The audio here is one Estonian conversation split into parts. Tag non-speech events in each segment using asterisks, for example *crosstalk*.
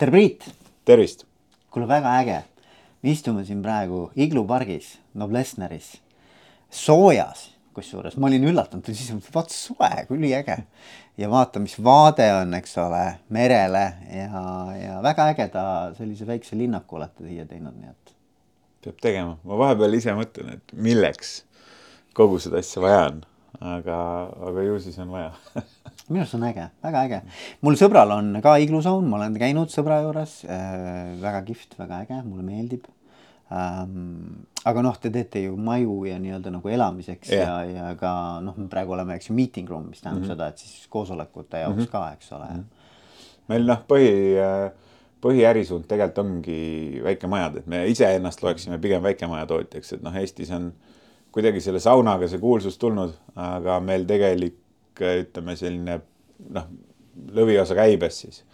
tere, Priit! tervist! kuule, väga äge. me istume siin praegu Iglu pargis, Noblessneris, soojas, kusjuures ma olin üllatunud, siis vaat soe, üliäge. ja vaata, mis vaade on, eks ole, merele ja, ja väga ägeda sellise väikse linnaku olete siia teinud, nii et. peab tegema, ma vahepeal ise mõtlen, et milleks kogu seda asja vaja on, aga, aga ju siis on vaja *laughs* minu arust on äge, väga äge. mul sõbral on ka iglusaun, ma olen käinud sõbra juures äh,. väga kihvt, väga äge, mulle meeldib ähm,. aga noh, te teete ju maju ja nii-öelda nagu elamiseks yeah. ja, ja ka noh, me praegu oleme, eks ju, meeting room, mis tähendab mm -hmm. seda, et siis koosolekute jaoks mm -hmm. ka, eks ole mm. -hmm. meil noh, põhi põhiärisuund tegelikult ongi väikemajad, et me iseennast loeksime pigem väikemajatootjaks, et noh, Eestis on kuidagi selle saunaga see kuulsus tulnud, aga meil tegelik ütleme selline noh, lõviosa käibest siis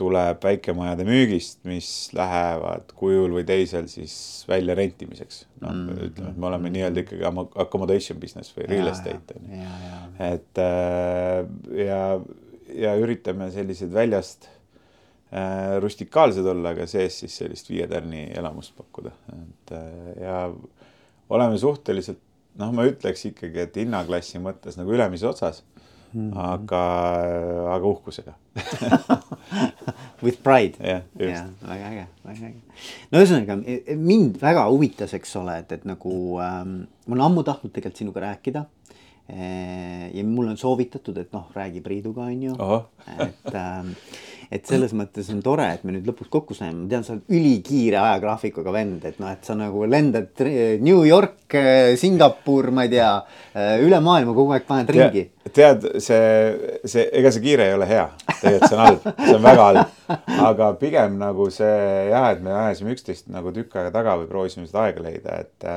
tuleb väikemajade müügist, mis lähevad kujul või teisel siis välja rentimiseks. noh mm, -hmm. ütleme, et me oleme nii-öelda ikkagi accommodation business või real estate on ju. et äh, ja, ja üritame sellised väljast äh, rustikaalsed olla, aga sees siis sellist viie tärni elamust pakkuda, et äh, ja oleme suhteliselt noh, ma ütleks ikkagi, et hinnaklassi mõttes nagu ülemises otsas mm. -hmm. aga, aga uhkusega *laughs* With pride. jah, just. väga äge, väga äge. no ühesõnaga mind väga huvitas, eks ole, et, et nagu ähm, ma olen ammu tahtnud tegelikult sinuga rääkida e,. ja mulle on soovitatud, et noh, räägi Priiduga, on ju. et ähm, et selles mõttes on tore, et me nüüd lõpuks kokku saime, ma tean, sa oled ülikiire ajagraafikuga vend, et noh, et sa nagu lendad New York, Singapur, ma ei tea, üle maailma kogu aeg paned ringi. tead, see, see, ega see kiire ei ole hea, tegelikult see on halb, see on väga halb. aga pigem nagu see jah, et me ajasime üksteist nagu tükk aega taga või proovisime seda aega leida, et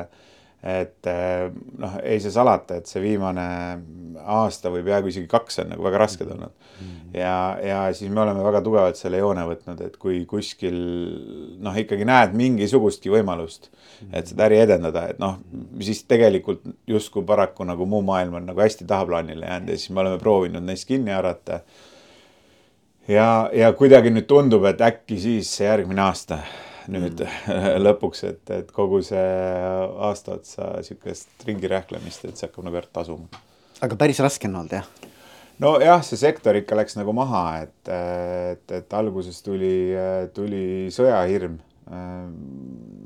et noh, ei saa salata, et see viimane aasta või peaaegu isegi kaks on nagu väga rasked olnud mm. -hmm. ja, ja siis me oleme väga tugevalt selle joone võtnud, et kui kuskil noh, ikkagi näed mingisugustki võimalust, et seda äri edendada, et noh, siis tegelikult justkui paraku nagu muu maailm on nagu hästi tahaplaanile jäänud ja siis me oleme proovinud neist kinni haarata. ja, ja kuidagi nüüd tundub, et äkki siis järgmine aasta nüüd mm. *laughs* lõpuks, et, et kogu see aasta otsa sihukest ringi rähklemist, et see hakkab nagu tasuma. aga päris raske on olnud jah? nojah, see sektor ikka läks nagu maha, et, et, et alguses tuli, tuli sõjahirm.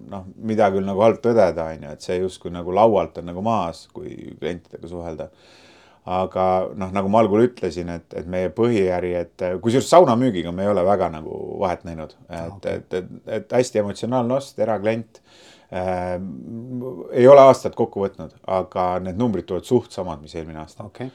noh, mida küll nagu halb tõdeda, on ju, et see justkui nagu laualt on nagu maas, kui klientidega suhelda aga noh, nagu ma algul ütlesin, et, et meie põhiäri, et kusjuures saunamüügiga me ei ole väga nagu vahet näinud, et okay., et, et, et hästi emotsionaalne ost, eraklient äh,. ei ole aastat kokku võtnud, aga need numbrid tulevad suht samad, mis eelmine aasta okay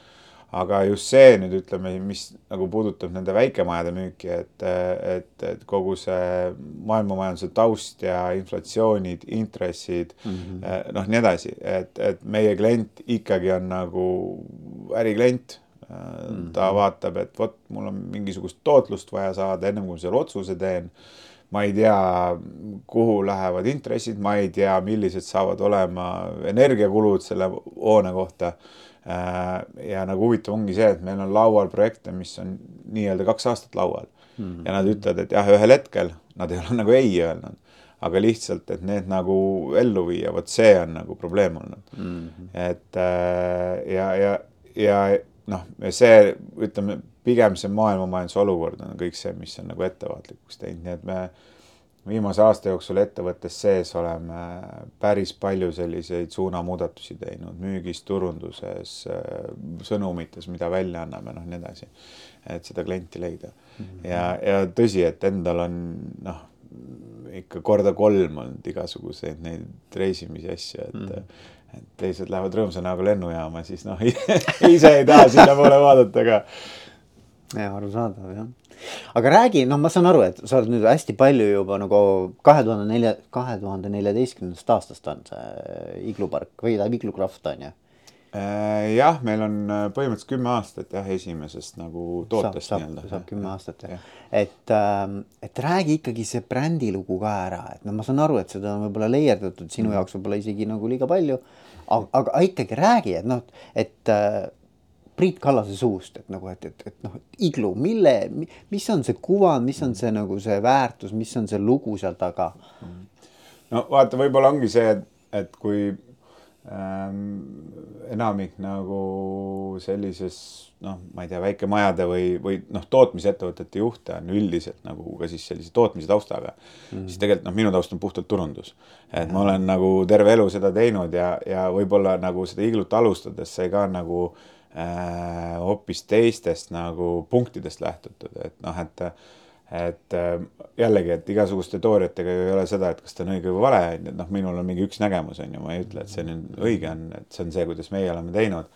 aga just see nüüd ütleme, mis nagu puudutab nende väikemajade müüki, et, et, et kogu see maailmamajanduse taust ja inflatsioonid, intressid mm -hmm. noh, nii edasi, et, et meie klient ikkagi on nagu äriklient mm. -hmm. ta vaatab, et vot mul on mingisugust tootlust vaja saada, ennem kui ma selle otsuse teen ma ei tea, kuhu lähevad intressid, ma ei tea, millised saavad olema energiakulud selle hoone kohta Äh, ja nagu huvitav ongi see, et meil on laual projekte, mis on nii-öelda kaks aastat laual mm. -hmm. ja nad ütlevad, et jah, ühel hetkel nad ei ole *laughs* nagu ei öelnud, aga lihtsalt, et need nagu ellu viia, vot see on nagu probleem olnud mm. -hmm. et äh, ja, ja, ja noh, see ütleme, pigem see maailmamajanduse olukord on kõik see, mis on nagu ettevaatlikuks teinud, nii et me viimase aasta jooksul ettevõttes sees oleme päris palju selliseid suunamuudatusi teinud müügis, turunduses, sõnumites, mida välja anname, noh, nii edasi. et seda klienti leida mm. -hmm. ja, ja tõsi, et endal on noh, ikka korda kolm olnud igasuguseid neid reisimisi asju, et mm. -hmm et teised lähevad rõõmsa näoga lennujaama, siis noh *laughs* ise ei taha sinnapoole vaadata, aga. Ja arusaadav jah aga räägi, noh, ma saan aru, et sa oled nüüd hästi palju juba nagu kahe tuhande nelja, kahe tuhande neljateistkümnendast aastast on see iglupark või tähendab iglukraft on ju? Äh, jah, meil on äh, põhimõtteliselt kümme aastat jah, esimesest nagu tootest nii-öelda. saab kümme aastat jah ja. et, ähm, et räägi ikkagi see brändilugu ka ära, et no ma saan aru, et seda on võib-olla leierdatud sinu mm. jaoks võib-olla isegi nagu liiga palju. aga, aga ikkagi räägi, et noh, et äh, Priit Kallase suust, et nagu, et, et, et noh, iglu, mille, mis on see kuvand, mis on see nagu see väärtus, mis on see lugu seal taga? no vaata, võib-olla ongi see, et, kui ähm, enamik nagu sellises noh, ma ei tea, väikemajade või, või noh, tootmisettevõtete juhte on üldiselt nagu ka siis sellise tootmise taustaga mm, -hmm. siis tegelikult noh, minu taust on puhtalt turundus. et ma olen nagu terve elu seda teinud ja, ja võib-olla nagu seda iglut alustades sai ka nagu äh, hoopis teistest nagu punktidest lähtutud, et noh, et et äh, jällegi, et igasuguste teooriatega ju ei ole seda, et kas ta on õige või vale, on ju, et noh, minul on mingi üks nägemus, on ju, ma ei ütle, et see nüüd õige on, et see on see, kuidas meie oleme teinud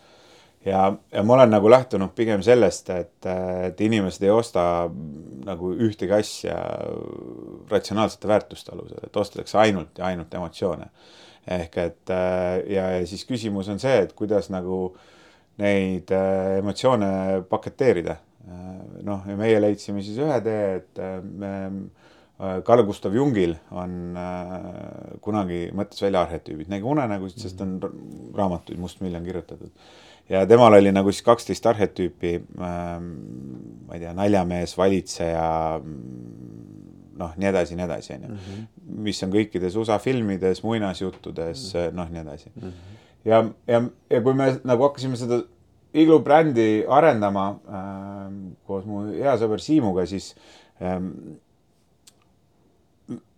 ja, ja ma olen nagu lähtunud pigem sellest, et, et inimesed ei osta nagu ühtegi asja ratsionaalsete väärtuste alusel, et ostetakse ainult ja ainult emotsioone. ehk et ja, ja siis küsimus on see, et kuidas nagu neid äh, emotsioone paketeerida. noh, ja meie leidsime siis ühe tee, et me Carl Gustav Jungil on äh, kunagi mõtles välja arhetüübid, nägi unenägusid, sest on raamatuid Mustmiljon kirjutatud ja temal oli nagu siis kaksteist arhetüüpi ähm,, ma ei tea, naljamees, valitseja, noh, nii edasi, nii edasi, on ju. Mhm. mis on kõikides USA filmides, muinasjuttudes mm, -hmm. noh, nii edasi mm. -hmm. Ja, ja, ja kui me nagu hakkasime seda Iglu brändi arendama äh, koos mu hea sõber Siimuga, siis äh,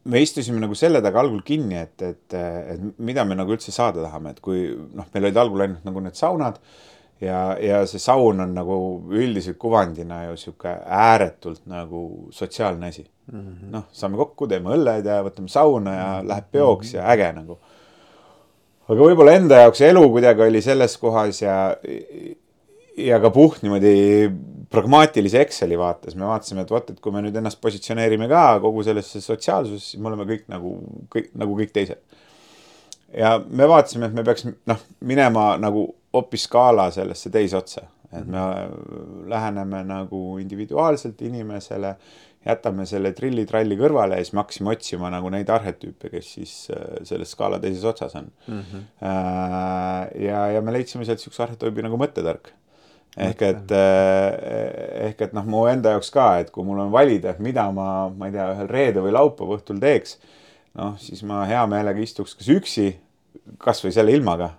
me istusime nagu selle taga algul kinni, et, et, et mida me nagu üldse saada tahame, et kui noh, meil olid algul ainult nagu need saunad ja, ja see saun on nagu üldiselt kuvandina ju sihuke ääretult nagu sotsiaalne asi mm -hmm.. noh, saame kokku, teeme õlled ja võtame sauna ja mm -hmm. läheb peoks ja äge nagu. Aga võib-olla enda jaoks elu kuidagi oli selles kohas ja, ja ka puht niimoodi pragmaatilise Exceli vaates me vaatasime, et vot, et kui me nüüd ennast positsioneerime ka kogu sellesse sotsiaalsusesse, siis me oleme kõik nagu kõik nagu kõik teised. ja me vaatasime, et me peaks noh, minema nagu hoopis skaala sellesse teise otsa, et me läheneme nagu individuaalselt inimesele, jätame selle trilli-tralli kõrvale ja siis me hakkasime otsima nagu neid arhetüüpe, kes siis äh, selle skaala teises otsas on mm. -hmm. ja, ja me leidsime sealt siukse arhetüübi nagu mõttetark ehk et, eh, ehk et noh, mu enda jaoks ka, et kui mul on valida, et mida ma, ma ei tea, ühel reede või laupäeva õhtul teeks, noh, siis ma hea meelega istuks kas üksi, kasvõi selle ilmaga,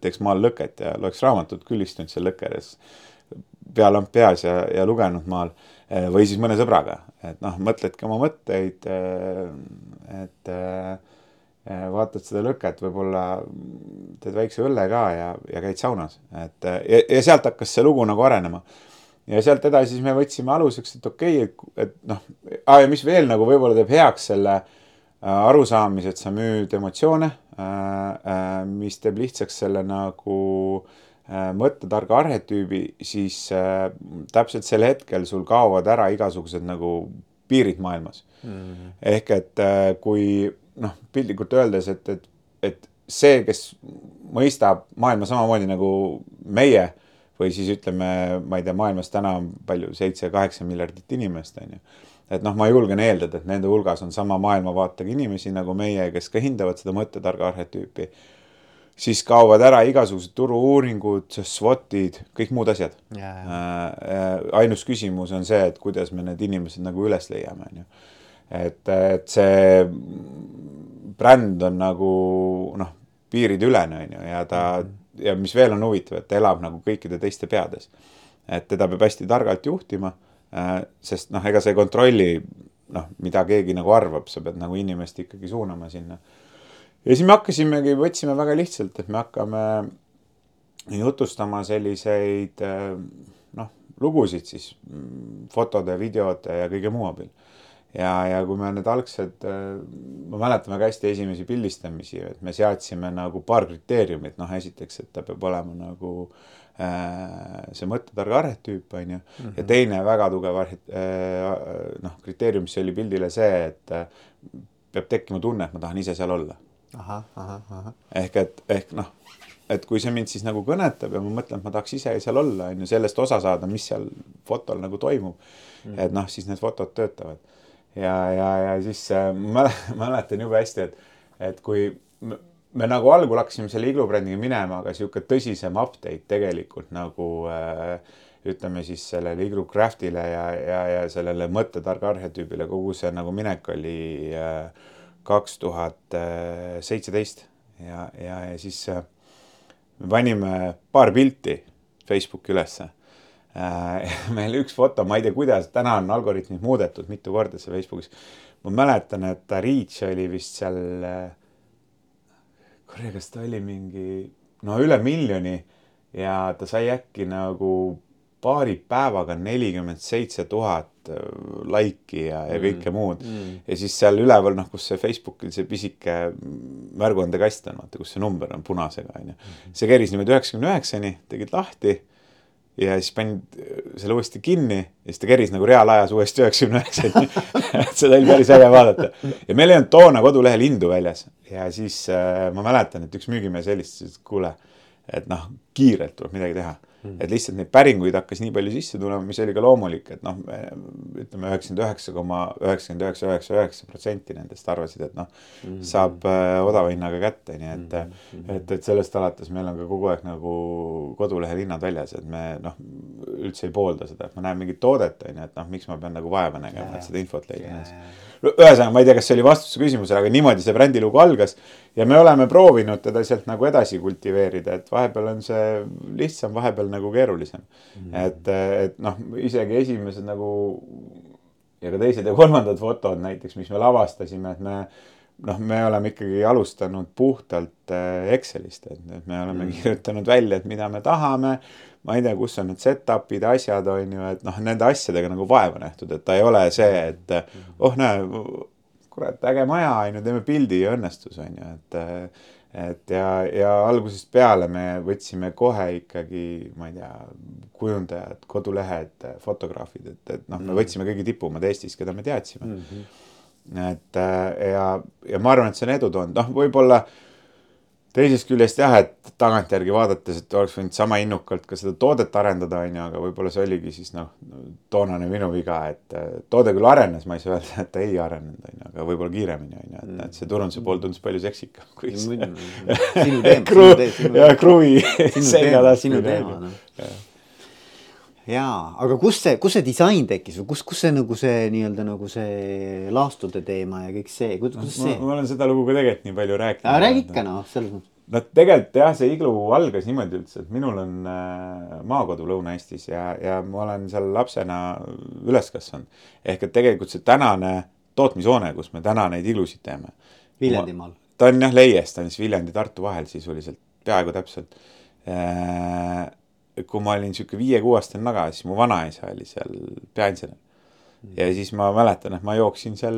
teeks maal lõket ja loeks raamatut, küll istunud seal lõkke ääres, pealamp peas ja, ja lugenud maal või siis mõne sõbraga, et noh, mõtledki oma mõtteid, et Eh, vaatad seda lõket, võib-olla teed väikse õlle ka ja, ja käid saunas, et ja, ja sealt hakkas see lugu nagu arenema. ja sealt edasi siis me võtsime aluseks, et okei okay,, et, et noh, ja mis veel nagu võib-olla teeb heaks selle arusaamise, et sa müüd emotsioone mis teeb lihtsaks selle nagu äh, mõttetarga arhetüübi, siis äh, täpselt sel hetkel sul kaovad ära igasugused nagu piirid maailmas mm. -hmm. ehk et äh, kui noh, piltlikult öeldes, et, et, et see, kes mõistab maailma samamoodi nagu meie või siis ütleme, ma ei tea, maailmas täna on palju, seitse-kaheksa miljardit inimest, on ju. et noh, ma julgen eeldada, et nende hulgas on sama maailmavaatega inimesi nagu meie, kes ka hindavad seda mõttetarga arhetüüpi. Siis kaovad ära igasugused turu-uuringud, SWOT-id, kõik muud asjad. Äh, ainus küsimus on see, et kuidas me need inimesed nagu üles leiame, on ju et, et see bränd on nagu noh, piirideülene on ju ja ta mm ja mis veel on huvitav, et ta elab nagu kõikide teiste peades. et teda peab hästi targalt juhtima äh,, sest noh, ega sa ei kontrolli noh, mida keegi nagu arvab, sa pead nagu inimest ikkagi suunama sinna. Ja siis me hakkasimegi, võtsime väga lihtsalt, et me hakkame jutustama selliseid äh, noh, lugusid siis mm, fotode, videode ja kõige muu abil ja, ja kui me need algsed, äh, ma mäletan väga hästi esimesi pildistamisi, et me seadsime nagu paar kriteeriumit, noh, esiteks, et ta peab olema nagu äh, see mõttetarga arhetüüp, on ju, ja mhm. teine väga tugev noh, kriteerium, mis oli pildile see, et peab tekkima tunne, et ma tahan ise seal olla. Ehk et, ehk noh, et kui see mind siis nagu kõnetab ja ma mõtlen, et ma tahaks ise seal olla, on ju, sellest osa saada, mis seal fotol nagu toimub. Mm. et noh, siis need fotod töötavad. Ja, ja, ja siis äh, ma *laughs* mäletan jube hästi, et, et kui me nagu algul hakkasime selle iglu brändiga minema, aga sihuke tõsisem update tegelikult nagu äh, ütleme siis sellele iglu craft'ile ja, ja, ja sellele mõttetarga arhetüübile, kogu see nagu minek oli kaks tuhat seitseteist ja, ja, ja siis äh, me panime paar pilti Facebooki ülesse äh,. *laughs* meil üks foto, ma ei tea, kuidas, täna on algoritmid muudetud mitu korda seal Facebookis. ma mäletan, et ta reach oli vist seal äh,, kuule, kas ta oli mingi, no üle miljoni ja ta sai äkki nagu paari päevaga nelikümmend seitse tuhat äh, laiki ja, ja kõike mm, muud mm.. ja siis seal üleval, noh, kus see Facebookil see pisike märguandekast on, vaata, kus see number on punasega, onju. Mhm. see keris niimoodi üheksakümne üheksani, tegid lahti ja siis panid selle uuesti kinni ja siis ta keris nagu reaalajas uuesti üheksakümne üheksani *laughs* et seda oli päris äge vaadata. ja meil ei olnud toona kodulehel hindu väljas ja siis äh, ma mäletan, et üks müügimees helistas, et kuule, et noh, kiirelt tuleb midagi teha Mm. Et lihtsalt neid päringuid hakkas nii palju sisse tulema, mis oli ka loomulik, et noh, ütleme üheksakümmend üheksa koma üheksakümmend üheksa, üheksa, üheksa protsenti nendest arvasid, et noh mm -hmm. saab äh, odava hinnaga kätte, nii et mm, -hmm. et, et sellest alates meil on ka kogu aeg nagu kodulehel hinnad väljas, et me noh, üldse ei poolda seda, et ma näen mingit toodet, on ju, et noh, miks ma pean nagu vaeva nägema, et seda infot leida ühesõnaga, ma ei tea, kas see oli vastus su küsimusele, aga niimoodi see brändilugu algas. ja me oleme proovinud teda sealt nagu edasi kultiveerida, et vahepeal on see lihtsam, vahepeal nagu keerulisem mm. -hmm. et, et noh, isegi esimesed nagu ja ka teised ja kolmandad fotod näiteks, mis me lavastasime, et me noh, me oleme ikkagi alustanud puhtalt äh, Excelist, et, et me oleme mm. kirjutanud välja, et mida me tahame ma ei tea, kus on need setup'id, asjad on ju, et noh, nende asjadega nagu vaeva nähtud, et ta ei ole see, et oh näe, kurat, äge maja on ju, teeme pildi ja õnnestus on ju, et et ja, ja algusest peale me võtsime kohe ikkagi, ma ei tea, kujundajad, kodulehed, fotograafid, et, et noh, me mm. võtsime kõige tipumad Eestis, keda me teadsime mm. -hmm. et ja, ja ma arvan, et see on edu toonud, noh, võib-olla äh, teisest küljest jah, et tagantjärgi vaadates, et oleks võinud sama innukalt ka seda toodet arendada, on ju, aga võib-olla see oligi siis noh, toonane minu viga, et toode küll arenes, ma ei saa öelda, et ta ei arenenud, on ju, aga võib-olla kiiremini, on ju, et, et see turunduse pool tundus palju seksikam kui see. sinu teema, sinu teema. ja kruvi selga taskmine. Noh. Jaa, aga kus see, kus see disain tekkis või kus, kus see nagu see nii-öelda nagu see laastude teema ja kõik see, kuidas see? ma olen seda lugu ka tegelikult nii palju rääkinud. räägi ikka noh, selles mõttes no tegelikult jah, see iglu algas niimoodi üldse, et minul on äh, maakodu Lõuna-Eestis ja, ja ma olen seal lapsena üles kasvanud. ehk et tegelikult see tänane tootmishoone, kus me täna neid iglusid teeme. Viljandimaal. ta on jah Leies, ta on siis Viljandi-Tartu vahel sisuliselt, peaaegu täpselt äh,. Kui ma olin sihuke viie-kuueaastane naga, siis mu vanaisa oli seal peainsener. ja siis ma mäletan, et ma jooksin seal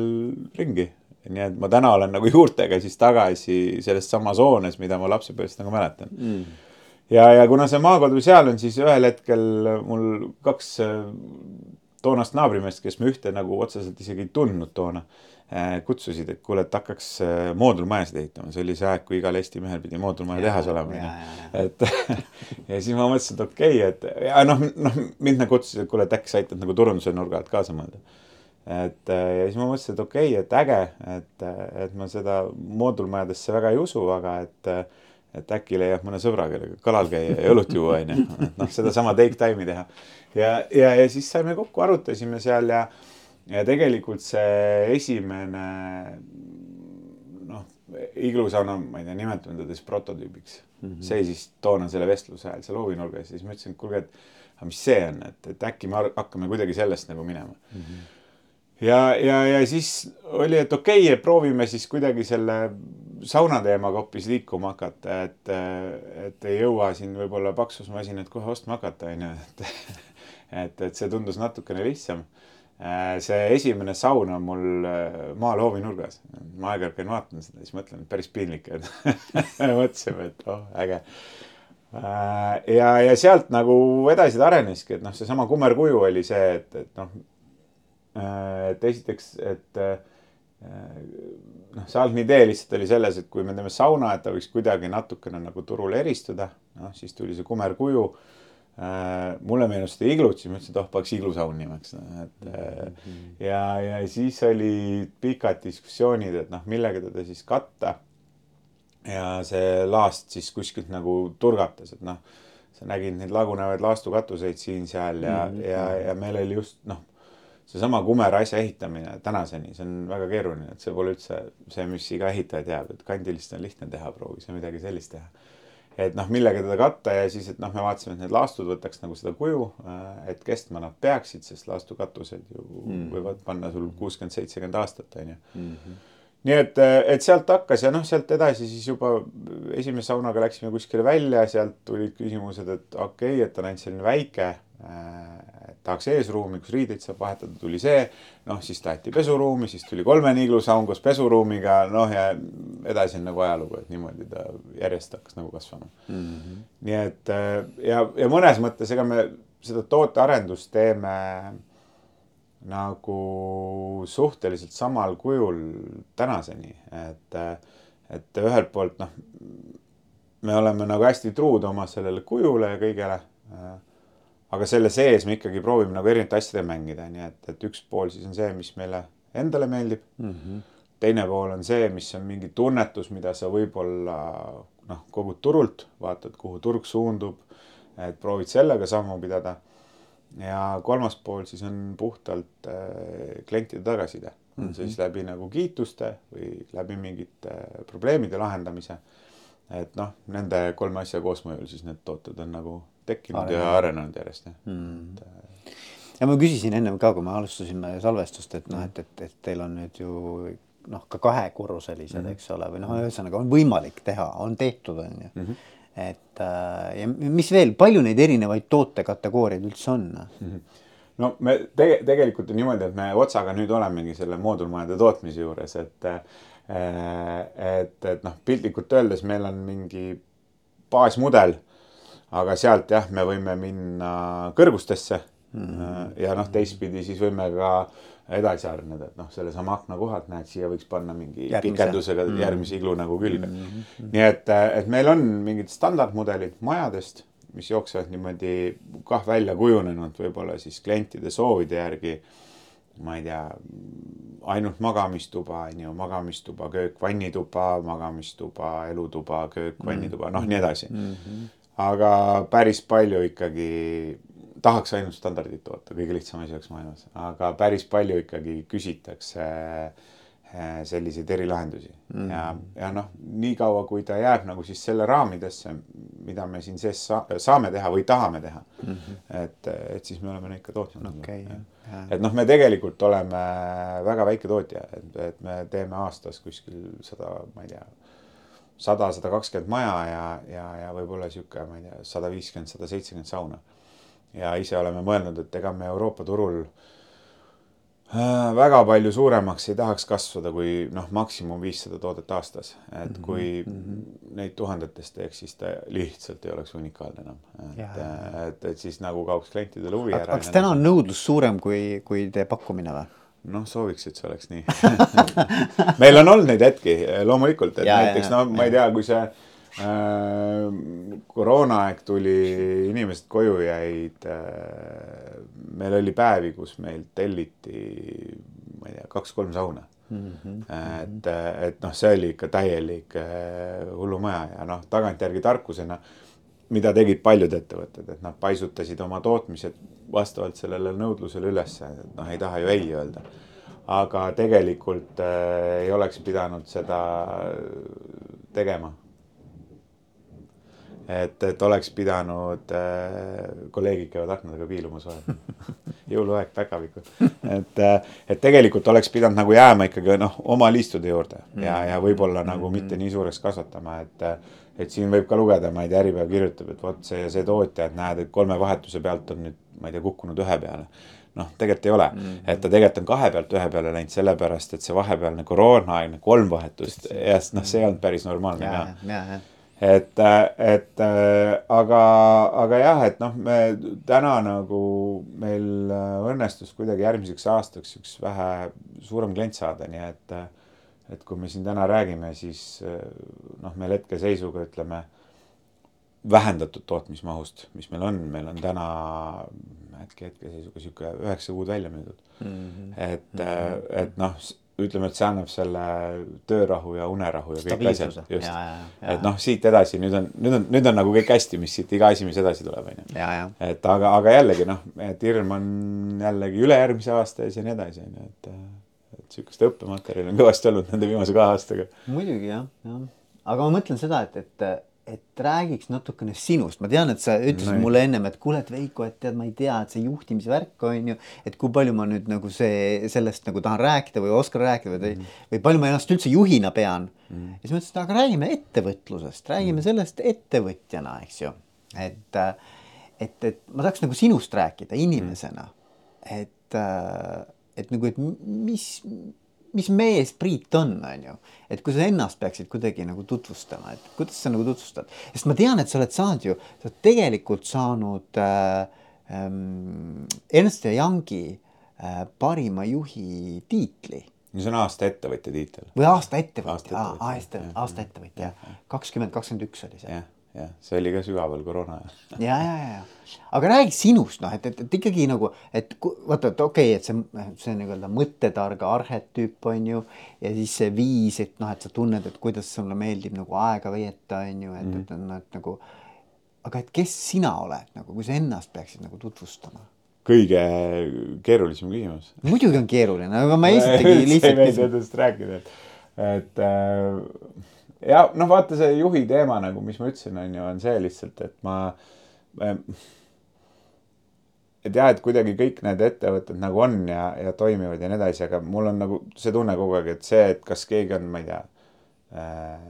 ringi nii et ma täna olen nagu juurtega siis tagasi selles samas hoones, mida ma lapsepõlvest nagu mäletan mm. ja, ja kuna see maakodu seal on, siis ühel hetkel mul kaks äh, toonast naabrimeest, kes me ühte nagu otseselt isegi ei tundnud toona, äh, kutsusid, et kuule, et hakkaks äh, moodulmajasid ehitama, see oli see aeg, kui igal Eesti mehel pidi moodulmaja tehas olema. et *laughs* ja siis ma mõtlesin, et okei okay,, et ja noh, noh mind nagu kutsusid, et kuule, et äkki sa aitad nagu turunduse nurga alt kaasa mõelda et äh, ja siis ma mõtlesin, et okei okay,, et äge, et, et ma seda moodulmajadesse väga ei usu, aga et, et äkki leiab mõne sõbra, kellega kalal käia ja õlut juua, onju. noh, sedasama take time'i teha. ja, ja, ja siis saime kokku, arutasime seal ja, ja tegelikult see esimene noh, iglusauna, ma ei tea, nimetame teda siis prototüübiks mm. -hmm. see siis toona selle vestluse ajal seal hoovinurgas ja siis ma ütlesin, et kuulge, et aga mis see on, et, et äkki me hakkame kuidagi sellest nagu minema mm. -hmm ja, ja, ja siis oli, et okei okay,, proovime siis kuidagi selle sauna teemaga hoopis liikuma hakata, et, et ei jõua siin võib-olla paksus masinat kohe ostma hakata, onju, et et, et see tundus natukene lihtsam. See esimene saun on mul maal hoovinurgas, ma aeg-ajalt käin vaatan seda, siis mõtlen, et päris piinlik, et *laughs* mõtlesime, et oh, äge ja, ja sealt nagu edasi ta areneski, et noh, seesama kummerkuju oli see, et, et noh Äh, et esiteks, et äh, noh, see algne idee lihtsalt oli selles, et kui me teeme sauna, et ta võiks kuidagi natukene nagu turul eristuda, noh siis tuli see kumerkuju. Äh, mulle meenus seda iglut, siis ma ütlesin, et oh, paneks iglusaun nimeks, et mhm. ja, ja siis olid pikad diskussioonid, et noh, millega teda siis katta. ja see laast siis kuskilt nagu turgatas, et noh, sa nägid neid lagunevaid laastukatuseid siin-seal ja mm, -hmm. ja, ja meil oli just noh, seesama Kumera asja ehitamine tänaseni, see on väga keeruline, et see pole üldse see, mis iga ehitaja teab, et kandilist on lihtne teha, proovi sa midagi sellist teha et noh, millega teda katta ja siis, et noh, me vaatasime, et need laastud võtaks nagu seda kuju, äh, et kestma nad peaksid, sest laastukatused ju mm. võivad panna sul kuuskümmend, seitsekümmend aastat, on ju. Mhm. nii et, et sealt hakkas ja noh, sealt edasi siis juba esimese saunaga läksime kuskile välja, sealt tulid küsimused, et okei okay,, et on ainult selline väike äh, tahaks eesruumi, kus riideid saab vahetada, tuli see. noh, siis taheti pesuruumi, siis tuli kolme niiglusaun koos pesuruumiga, noh ja edasi on nagu ajalugu, et niimoodi ta järjest hakkas nagu kasvama mm. -hmm. nii et ja, ja mõnes mõttes, ega me seda tootearendust teeme nagu suhteliselt samal kujul tänaseni, et, et ühelt poolt noh, me oleme nagu hästi truud oma sellele kujule ja kõigele aga selle sees me ikkagi proovime nagu erinevate asjadega mängida, nii et, et üks pool siis on see, mis meile endale meeldib mm. -hmm. teine pool on see, mis on mingi tunnetus, mida sa võib-olla noh, kogud turult, vaatad, kuhu turg suundub, et proovid sellega sammu pidada. ja kolmas pool siis on puhtalt äh, klientide tagasiside mm, -hmm. siis läbi nagu kiituste või läbi mingite probleemide lahendamise. et noh, nende kolme asja koosmõjul siis need tooted on nagu tekkinud ja arenenud järjest jah mm.. Ja ma küsisin ennem ka, kui me alustasime salvestust, et noh, et, et, et teil on nüüd ju noh, ka kahekorruselised mm, -hmm. eks ole, või noh, ühesõnaga on võimalik teha, on tehtud, on ju mm. -hmm. et äh, ja mis veel, palju neid erinevaid tootekategooriaid üldse on mm? -hmm no me tege, tegelikult on niimoodi, et me otsaga nüüd olemegi selle moodulmajade tootmise juures, et äh, et, et noh, piltlikult öeldes meil on mingi baasmudel aga sealt jah, me võime minna kõrgustesse mm. -hmm. ja noh, teistpidi siis võime ka edasi areneda, et noh, sellesama akna kohalt näed, siia võiks panna mingi Järgmise. pikendusega mm -hmm. järgmise iglu nagu külge mm. -hmm. nii et, et meil on mingid standardmudelid majadest, mis jooksevad niimoodi kah välja kujunenud, võib-olla siis klientide soovide järgi. ma ei tea, ainult magamistuba, on ju, magamistuba, köök, vannituba, magamistuba, elutuba, köök, vannituba, noh, nii edasi mm. -hmm aga päris palju ikkagi tahaks ainult standardit toota, kõige lihtsam asi oleks maailmas, aga päris palju ikkagi küsitakse eh, selliseid erilahendusi mm -hmm. ja, ja noh, niikaua kui ta jääb nagu siis selle raamidesse, mida me siin sees sa saame teha või tahame teha mm. -hmm. et, et siis me oleme neid ka tootnud okay,. et noh, me tegelikult oleme väga väike tootja, et, et me teeme aastas kuskil sada, ma ei tea sada, sada kakskümmend maja ja, ja, ja võib-olla sihuke, ma ei tea, sada viiskümmend, sada seitsekümmend sauna. ja ise oleme mõelnud, et ega me Euroopa turul äh, väga palju suuremaks ei tahaks kasvada kui noh, maksimum viissada toodet aastas. et mhm, kui mm -hmm. neid tuhandetest teeks, siis ta lihtsalt ei oleks unikaalne enam. et, et, et siis nagu kaoks klientidele huvi ära. kas täna on nõudlus suurem kui, kui teie pakkumine või? Noh, sooviks, et see oleks nii *laughs* meil on olnud neid hetki loomulikult, et ja, näiteks ja, no ma ei tea, kui see äh, koroonaaeg tuli, inimesed koju jäid äh,. meil oli päevi, kus meil telliti, ma ei tea, kaks-kolm sauna mm. -hmm. et, et noh, see oli ikka täielik äh, hullumaja ja noh, tagantjärgi tarkusena mida tegid paljud ettevõtted, et nad paisutasid oma tootmised vastavalt sellele nõudlusele ülesse, et noh, ei taha ju ei öelda. aga tegelikult äh, ei oleks pidanud seda tegema. et, et oleks pidanud äh,, kolleegid käivad aknadega piilumas vahel *laughs* jõuluaeg, päkapikud. et, äh, et tegelikult oleks pidanud nagu jääma ikkagi noh, oma liistude juurde ja, ja võib-olla nagu mitte nii suureks kasvatama, et et siin võib ka lugeda, ma ei tea, Äripäev kirjutab, et vot see ja see tootja, et näed, et kolme vahetuse pealt on nüüd, ma ei tea, kukkunud ühe peale. noh, tegelikult ei ole mm, -hmm. et ta tegelikult on kahe pealt ühe peale läinud sellepärast, et see vahepealne koroonaaegne kolm vahetust ja noh, see ei olnud päris normaalne ja, ja, ja et, et aga, aga jah, et noh, me täna nagu meil õnnestus kuidagi järgmiseks aastaks üks vähe suurem klient saada, nii et et kui me siin täna räägime, siis eh, noh, meil hetkeseisuga ütleme vähendatud tootmismahust, mis meil on, meil on täna äkki hetkeseisuga sihuke üheksa kuud välja müüdud mm. -hmm. et mm, -hmm. et noh, ütleme, et see annab selle töörahu ja unerahu ja kõik asjad just et noh, siit edasi nüüd on, nüüd on, nüüd on nagu kõik hästi, mis siit iga asi, mis edasi tuleb, onju et aga, aga jällegi noh, et hirm on jällegi ülejärgmise aasta ees ja nii edasi, onju, et, sihukest õppematerjali on kõvasti olnud nende viimase kahe aastaga. muidugi jah, jah. aga ma mõtlen seda, et, et, et räägiks natukene sinust, ma tean, et sa ütlesid Nii. mulle ennem, et kuule, et Veiko, et tead, ma ei tea, et see juhtimisvärk on ju, et kui palju ma nüüd nagu see sellest nagu tahan rääkida või oskan rääkida või mm, -hmm. või palju ma ennast üldse juhina pean mm. ja siis ma ütlesin, et aga räägime ettevõtlusest, räägime sellest ettevõtjana, eks ju, et, et, et ma tahaks nagu sinust rääkida inimesena, et, et nagu, et mis mis mees Priit on, on ju, et kui sa ennast peaksid kuidagi nagu tutvustama, et kuidas sa nagu tutvustad, sest ma tean, et sa oled saanud ju, sa oled tegelikult saanud äh, ähm, Ernst ja Youngi äh, parima juhi tiitli. See on aasta ettevõtja tiitel. või aasta ettevõtja, Aasta ettevõtja, aasta ettevõtja, kakskümmend, kakskümmend üks oli see. jah, see oli ka sügaval koroona ajal. ja, ja, ja, aga räägi sinust noh, et, et, et ikkagi nagu, et vaata, et okei okay,, et see, see nii-öelda mõttetarga arhetüüp on ju ja siis see viis, et noh, et sa tunned, et kuidas sulle meeldib nagu aega veeta, on ju, et, et on et, nagu. aga et kes sina oled nagu, kui sa ennast peaksid nagu tutvustama? kõige keerulisem küsimus. muidugi on keeruline, aga ma *laughs* esitagi ei lihtsalt meeldi küsin. endast rääkida, et, et äh, ja noh, vaata see juhi teema nagu, mis ma ütlesin, on ju, on see lihtsalt, et ma et jah, et kuidagi kõik need ettevõtted nagu on ja, ja toimivad ja nii edasi, aga mul on nagu see tunne kogu aeg, et see, et kas keegi on, ma ei tea äh,,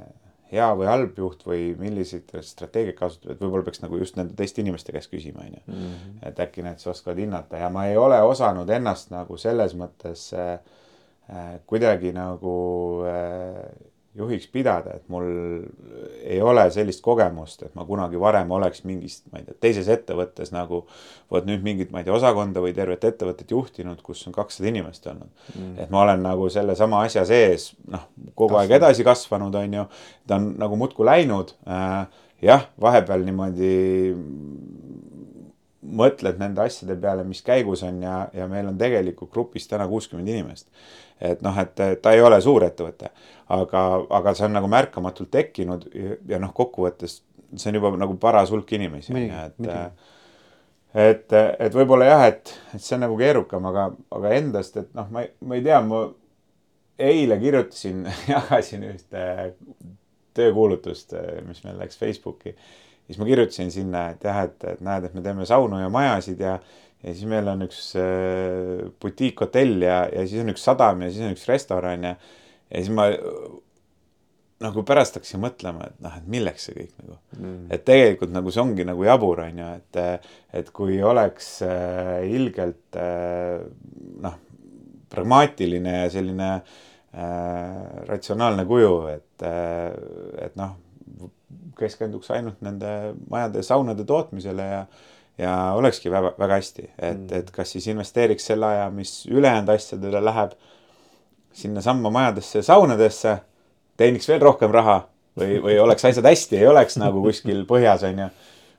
hea või halb juht või milliseid strateegiaid kasutab, et võib-olla peaks nagu just nende teiste inimeste käest küsima, onju. et äkki need siis oskavad hinnata ja ma ei ole osanud ennast nagu selles mõttes äh, äh, kuidagi nagu äh, juhiks pidada, et mul ei ole sellist kogemust, et ma kunagi varem oleks mingis, ma ei tea, teises ettevõttes nagu vot nüüd mingit, ma ei tea, osakonda või tervet ettevõtet juhtinud, kus on kakssada inimest olnud mm.. et ma olen nagu sellesama asja sees, noh, kogu aeg edasi kasvanud, on ju, ta on nagu muudkui läinud äh,. jah, vahepeal niimoodi mõtled nende asjade peale, mis käigus on ja, ja meil on tegelikult grupis täna kuuskümmend inimest. et noh, et ta ei ole suur ettevõte, aga, aga see on nagu märkamatult tekkinud ja, ja noh, kokkuvõttes see on juba nagu paras hulk inimesi, et et, et võib-olla jah, et, et see on nagu keerukam, aga, aga endast, et noh, ma ei, ma ei tea, ma eile kirjutasin, *laughs* jagasin ühte töökuulutust, mis meil läks Facebooki. siis ma kirjutasin sinna, et jah, et, et näed, et me teeme saunu ja majasid ja, ja siis meil on üks äh, butiikhotell ja, ja siis on üks sadam ja siis on üks restoran ja, ja siis ma nagu pärast hakkasin mõtlema, et noh, et milleks see kõik nagu mm.. et tegelikult nagu see ongi nagu jabur, on ju, et, et kui oleks äh, ilgelt äh, noh, pragmaatiline ja selline äh, ratsionaalne kuju, et äh,, et noh, keskenduks ainult nende majade saunade tootmisele ja ja olekski väga, väga hästi, et, et kas siis investeeriks selle aja, mis ülejäänud asjadele läheb sinnasamma majadesse ja saunadesse, teeniks veel rohkem raha või, või oleks asjad hästi, ei oleks nagu kuskil põhjas, on ju.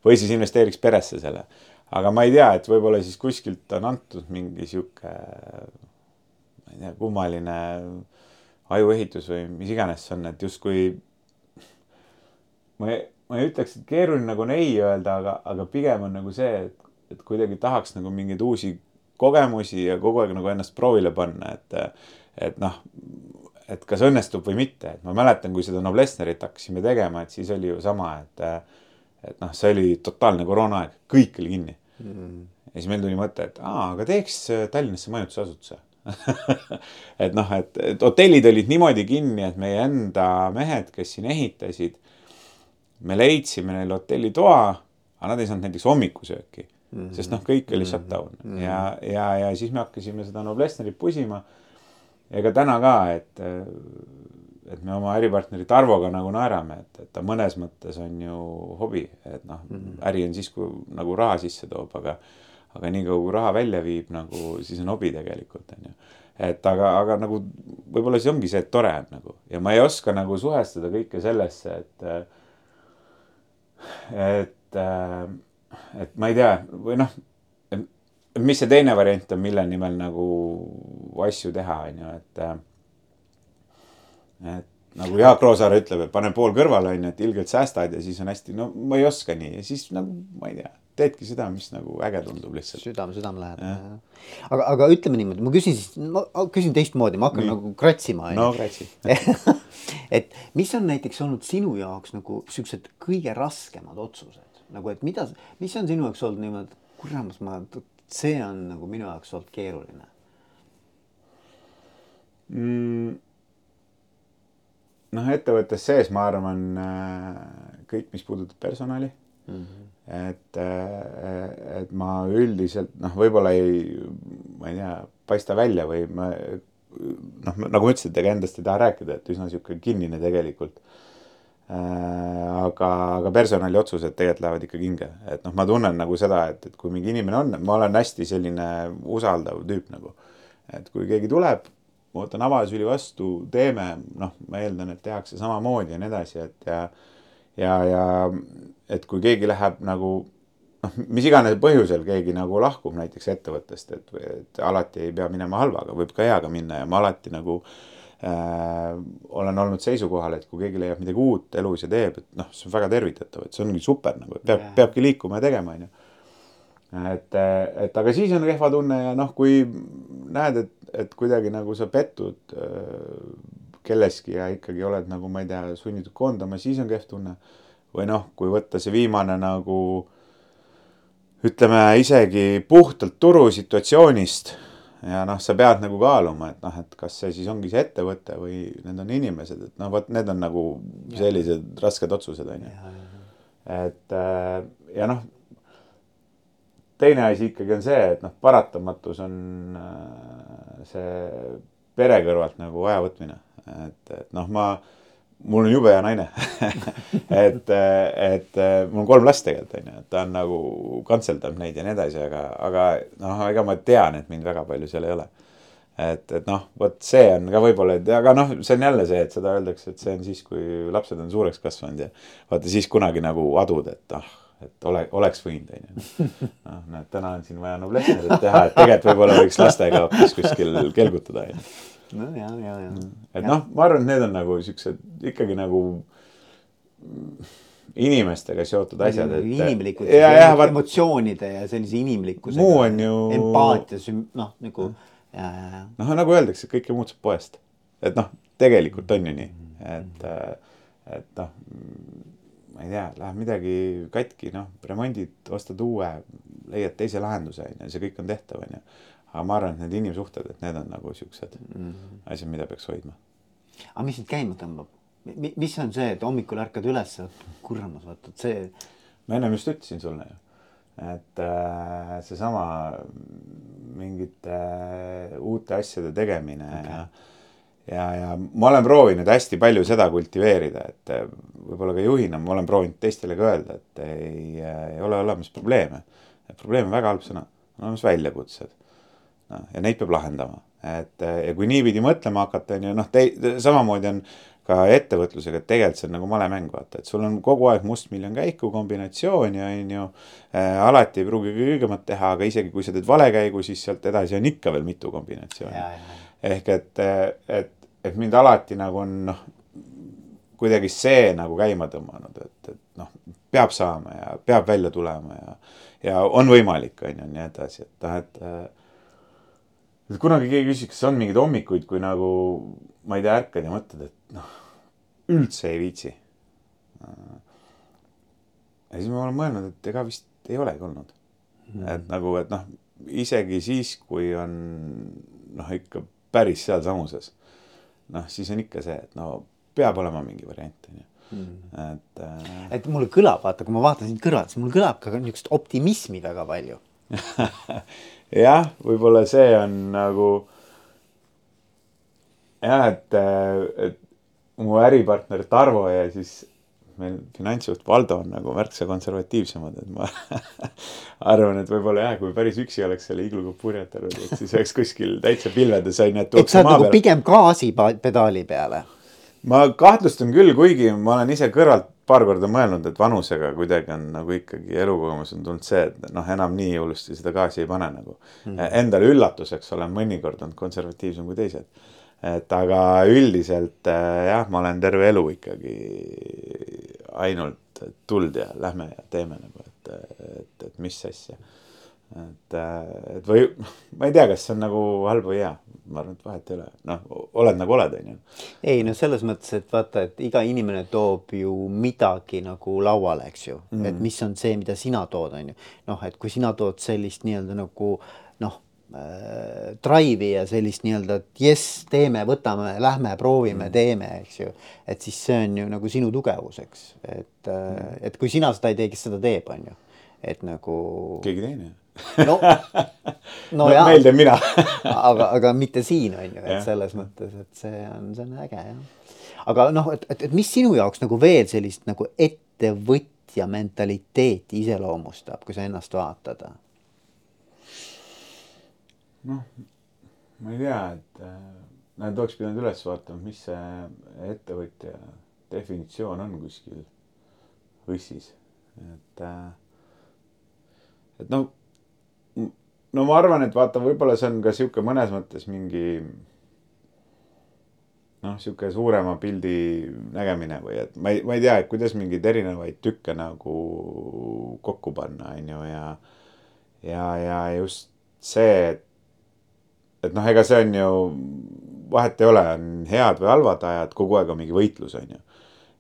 või siis investeeriks peresse selle. aga ma ei tea, et võib-olla siis kuskilt on antud mingi sihuke, ma ei tea, kummaline ajuehitus või mis iganes see on, et justkui ma ei, ma ei ütleks, et keeruline nagu on ei öelda, aga, aga pigem on nagu see, et, et kuidagi tahaks nagu mingeid uusi kogemusi ja kogu aeg nagu ennast proovile panna, et, et noh, et kas õnnestub või mitte, et ma mäletan, kui seda Noblessnerit hakkasime tegema, et siis oli ju sama, et et noh, see oli totaalne koroonaaeg, kõik oli kinni mm.. ja siis meil tuli mõte, et aa, aga teeks äh, Tallinnasse majutusasutuse *laughs* et noh, et, et hotellid olid niimoodi kinni, et meie enda mehed, kes siin ehitasid, me leidsime neile hotellitoa, aga nad ei saanud näiteks hommikusööki mm. -hmm. sest noh, kõik oli shutdown mm -hmm. ja, ja, ja siis me hakkasime seda Noblessnerit pusima. Ka täna ka, et, et me oma äripartneri Tarvoga nagu naerame, et, et ta mõnes mõttes on ju hobi, et noh mm -hmm., äri on siis, kui nagu raha sisse toob, aga aga niikaua kui raha välja viib nagu, siis on hobi tegelikult on ju. et aga, aga nagu võib-olla siis ongi see, et tore on nagu ja ma ei oska nagu suhestada kõike sellesse, et et, et ma ei tea või noh, mis see teine variant on, mille nimel nagu asju teha, on ju, et et nagu Jaak Roosaare ütleb, et pane pool kõrvale, on ju, et ilgelt säästad ja siis on hästi, no ma ei oska nii ja siis nagu ma ei tea, teedki seda, mis nagu äge tundub lihtsalt. südame südamelähedane. aga, aga ütleme niimoodi, ma küsin siis, ma küsin teistmoodi, ma hakkan nii. nagu kratsima. no kratsi *laughs* et mis on näiteks olnud sinu jaoks nagu siuksed kõige raskemad otsused nagu, et mida, mis on sinu jaoks olnud niimoodi, kuramus, ma, see on nagu minu jaoks olnud keeruline mm.? noh, ettevõttes sees ma arvan äh, kõik, mis puudutab personali mm. -hmm. et, äh, et ma üldiselt noh, võib-olla ei, ma ei tea, paista välja või ma noh, nagu ma ütlesin, et ega endast ei taha rääkida, et üsna sihuke kinnine tegelikult aga, aga personaliotsused tegelikult lähevad ikkagi hinge, et noh, ma tunnen nagu seda, et, et kui mingi inimene on, ma olen hästi selline usaldav tüüp nagu. et kui keegi tuleb, ma võtan avasüli vastu, teeme, noh, ma eeldan, et tehakse samamoodi ja nii edasi, et ja ja, ja et kui keegi läheb nagu noh, mis iganes põhjusel keegi nagu lahkub näiteks ettevõttest, et, et alati ei pea minema halvaga, võib ka heaga minna ja ma alati nagu äh, olen olnud seisukohal, et kui keegi leiab midagi uut elus ja teeb, et noh, see on väga tervitatav, et see ongi super nagu, et peab, peabki liikuma ja tegema, onju. et, et aga siis on kehva tunne ja noh, kui näed, et et kuidagi nagu sa pettud äh, kelleski ja ikkagi oled nagu, ma ei tea, sunnitud koondama, siis on kehv tunne. või noh, kui võtta see viimane nagu ütleme isegi puhtalt turusituatsioonist ja noh, sa pead nagu kaaluma, et noh, et kas see siis ongi see ettevõte või need on inimesed, et noh, vot need on nagu sellised ja. rasked otsused on ju. et äh, ja noh, teine asi ikkagi on see, et noh, paratamatus on äh, see pere kõrvalt nagu ajavõtmine, et, et noh, ma, mul on jube hea naine *laughs* et, et mul on kolm last tegelikult onju, et ta on nagu kantseldab neid ja nii edasi, aga, aga noh, ega ma tean, et mind väga palju seal ei ole. et, et noh, vot see on ka võib-olla, et aga noh, see on jälle see, et seda öeldakse, et see on siis, kui lapsed on suureks kasvanud ja vaata siis kunagi nagu adud, et ah et ole, oleks võinud, onju. noh, näed, täna on siin vaja Noblesserit teha, et tegelikult võib-olla võiks lastega hoopis kuskil kelgutada, onju. No ja, ja, ja. et noh, ma arvan, et need on nagu siuksed ikkagi nagu inimestega seotud asjad, et. inimlikud, emotsioonide ja sellise inimlikkusega. muu on ju. empaatia, noh nagu ja, ja, ja. noh, nagu öeldakse, kõike muud saab poest. et noh, tegelikult on ju nii, et, et noh ma ei tea, läheb midagi katki, noh, remondid, ostad uue, leiad teise lahenduse, on ju, see kõik on tehtav, on ju. Aga ma arvan, et need inimsuhted, et need on nagu siuksed mm -hmm. asjad, mida peaks hoidma. aga mis sind käima tõmbab? mis on see, et hommikul ärkad üles, kuramus, vaata, et see. ma ennem just ütlesin sulle ju, et äh, seesama mingite äh, uute asjade tegemine okay. ja ja, ja ma olen proovinud hästi palju seda kultiveerida, et eh, võib-olla ka juhina ma olen proovinud teistele ka öelda, et ei, ei ole olemas probleeme. probleem on väga halb sõna, on olemas väljakutsed. Noh, ja neid peab lahendama, et eh, ja kui niipidi mõtlema hakata, on ju noh, samamoodi on ka ettevõtlusega, et tegelikult see on nagu malemäng, vaata, et sul on kogu aeg mustmiljon käiku, kombinatsiooni on ju äh,. alati ei pruugi kõigemat teha, aga isegi kui sa teed vale käigu, siis sealt edasi on ikka veel mitu kombinatsiooni. ehk et, et et mind alati nagu on noh, kuidagi see nagu käima tõmmanud, et, et noh, peab saama ja peab välja tulema ja, ja on võimalik, on ju, nii edasi, et noh, et. Et kunagi keegi küsis, kas on mingeid hommikuid, kui nagu ma ei tea, ärkad ja mõtled, et noh, üldse ei viitsi. ja siis ma olen mõelnud, et ega vist ei olegi olnud mm.. et nagu, et noh, isegi siis, kui on noh, ikka päris sealsamuses noh, siis on ikka see, et no peab olema mingi variant, on ju. Mm. et äh.... et mulle kõlab, vaata, kui ma vaatan sind kõrvalt, siis mul kõlab ka niisugust optimismi väga palju *laughs* jah, võib-olla see on nagu jah, et, et mu äripartner Tarvo ja siis meil finantsjuht Valdo on nagu märksa konservatiivsemad, et ma *laughs* arvan, et võib-olla jah, kui päris üksi oleks selle igluga purjetanud, et siis oleks kuskil täitsa pilvedes on ju, et. sa oled nagu pigem gaasipedaali peale. ma kahtlustan küll, kuigi ma olen ise kõrvalt paar korda mõelnud, et vanusega kuidagi on nagu ikkagi elukogemus on tulnud see, et noh, enam nii hullusti seda gaasi ei pane nagu. Mm.. Endale üllatuseks olen mõnikord olnud konservatiivsem kui teised. Et aga üldiselt äh, jah, ma olen terve elu ikkagi ainult tuld ja lähme ja teeme nagu, et, et, et mis asja. Et, et või *laughs* ma ei tea, kas see on nagu halb või hea, ma arvan, et vahet ei ole, noh, oled nagu oled, onju. ei no selles mõttes, et vaata, et iga inimene toob ju midagi nagu lauale, eks ju mm, -hmm. et mis on see, mida sina tood, onju. noh, et kui sina tood sellist nii-öelda nagu noh äh, drive'i ja sellist nii-öelda, et jess, teeme, võtame, lähme, proovime mm., teeme, eks ju. et siis see on ju nagu sinu tugevus, eks, et mm., et kui sina seda ei tee, kes seda teeb, on ju. et nagu. keegi teine no, *laughs* no, no teen mina. *laughs* Aga, aga mitte siin on ju, et selles mõttes, et see on, see on äge jah. aga noh, et, et, et mis sinu jaoks nagu veel sellist nagu ettevõtja mentaliteeti iseloomustab, kui sa ennast vaatad? noh, ma ei tea, et äh, nad oleks pidanud üles vaatama, mis see ettevõtja definitsioon on kuskil võssis, et äh, et noh no ma arvan, et vaata, võib-olla see on ka sihuke mõnes mõttes mingi noh, sihuke suurema pildi nägemine või et ma ei, ma ei tea, et kuidas mingeid erinevaid tükke nagu kokku panna, on ju, ja ja, ja just see, et et noh, ega see on ju, vahet ei ole, on head või halvad ajad, kogu aeg on mingi võitlus, on ju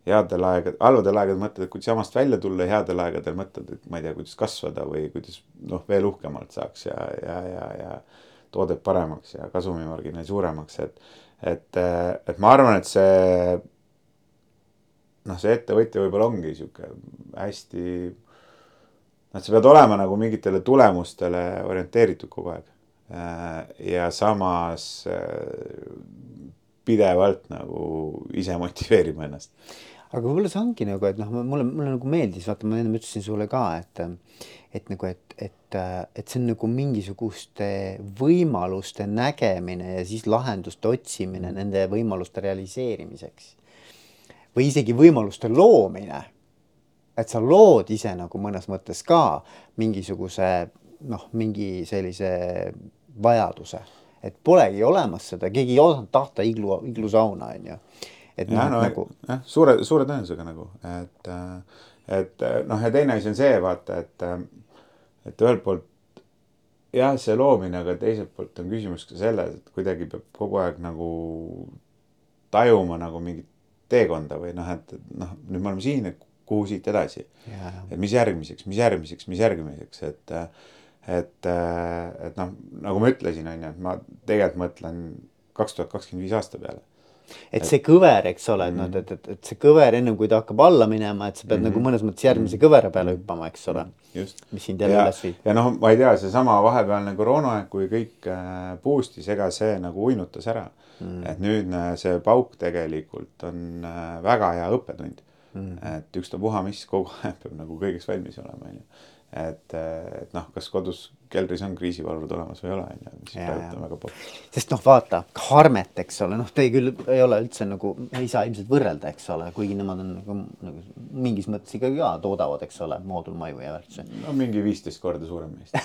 headel aegadel, halvadel aegadel mõtled, et kuidas jamast välja tulla ja headel aegadel mõtled, et ma ei tea, kuidas kasvada või kuidas noh, veel uhkemalt saaks ja, ja, ja, ja toodet paremaks ja kasumimarginaali suuremaks, et, et, et ma arvan, et see noh, see ettevõtja võib-olla ongi sihuke hästi, noh, sa pead olema nagu mingitele tulemustele orienteeritud kogu aeg. ja samas pidevalt nagu ise motiveerima ennast aga võib-olla see ongi nagu, et noh, mulle, mulle nagu meeldis, vaata, ma enne ütlesin sulle ka, et et nagu, et, et, et see on nagu mingisuguste võimaluste nägemine ja siis lahenduste otsimine nende võimaluste realiseerimiseks. või isegi võimaluste loomine. et sa lood ise nagu mõnes mõttes ka mingisuguse noh, mingi sellise vajaduse, et polegi olemas seda, keegi ei osanud tahta iglu, iglusauna, on ju et noh, no, nagu. jah, suure, suure tõenäosusega nagu, et, et noh, ja teine asi on see, vaata, et, et ühelt poolt jah, see loomine, aga teiselt poolt on küsimus ka selles, et kuidagi peab kogu aeg nagu tajuma nagu mingit teekonda või noh, et noh, nüüd me oleme siin, et kuhu siit edasi. et mis järgmiseks, mis järgmiseks, mis järgmiseks, et, et, et noh, nagu ma ütlesin, on ju, et ma tegelikult mõtlen kaks tuhat kakskümmend viis aasta peale et see kõver, eks ole, et noh, mm. et, et, et see kõver ennem kui ta hakkab alla minema, et sa pead mm -hmm. nagu mõnes mõttes järgmise mm. kõvera peale hüppama, eks ole. mis sind jälle üles viib. ja noh, ma ei tea, seesama vahepealne koroonaaeg, kui kõik äh, boost'is, ega see nagu uinutas ära mm.. et nüüdne see pauk tegelikult on äh, väga hea õppetund mm.. et ükstapuha mis, kogu aeg peab nagu kõigeks valmis olema, onju et, et noh, kas kodus keldris on kriisivalvud olemas või ei ole, on ju, mis praegu on väga popp. sest noh, vaata, Harmet, eks ole, noh, te küll ei ole üldse nagu, ei saa ilmselt võrrelda, eks ole, kuigi nemad on nagu, nagu mingis mõttes ikkagi ka toodavad, eks ole, moodulmaju ja värkse. no mingi viisteist korda suurem meist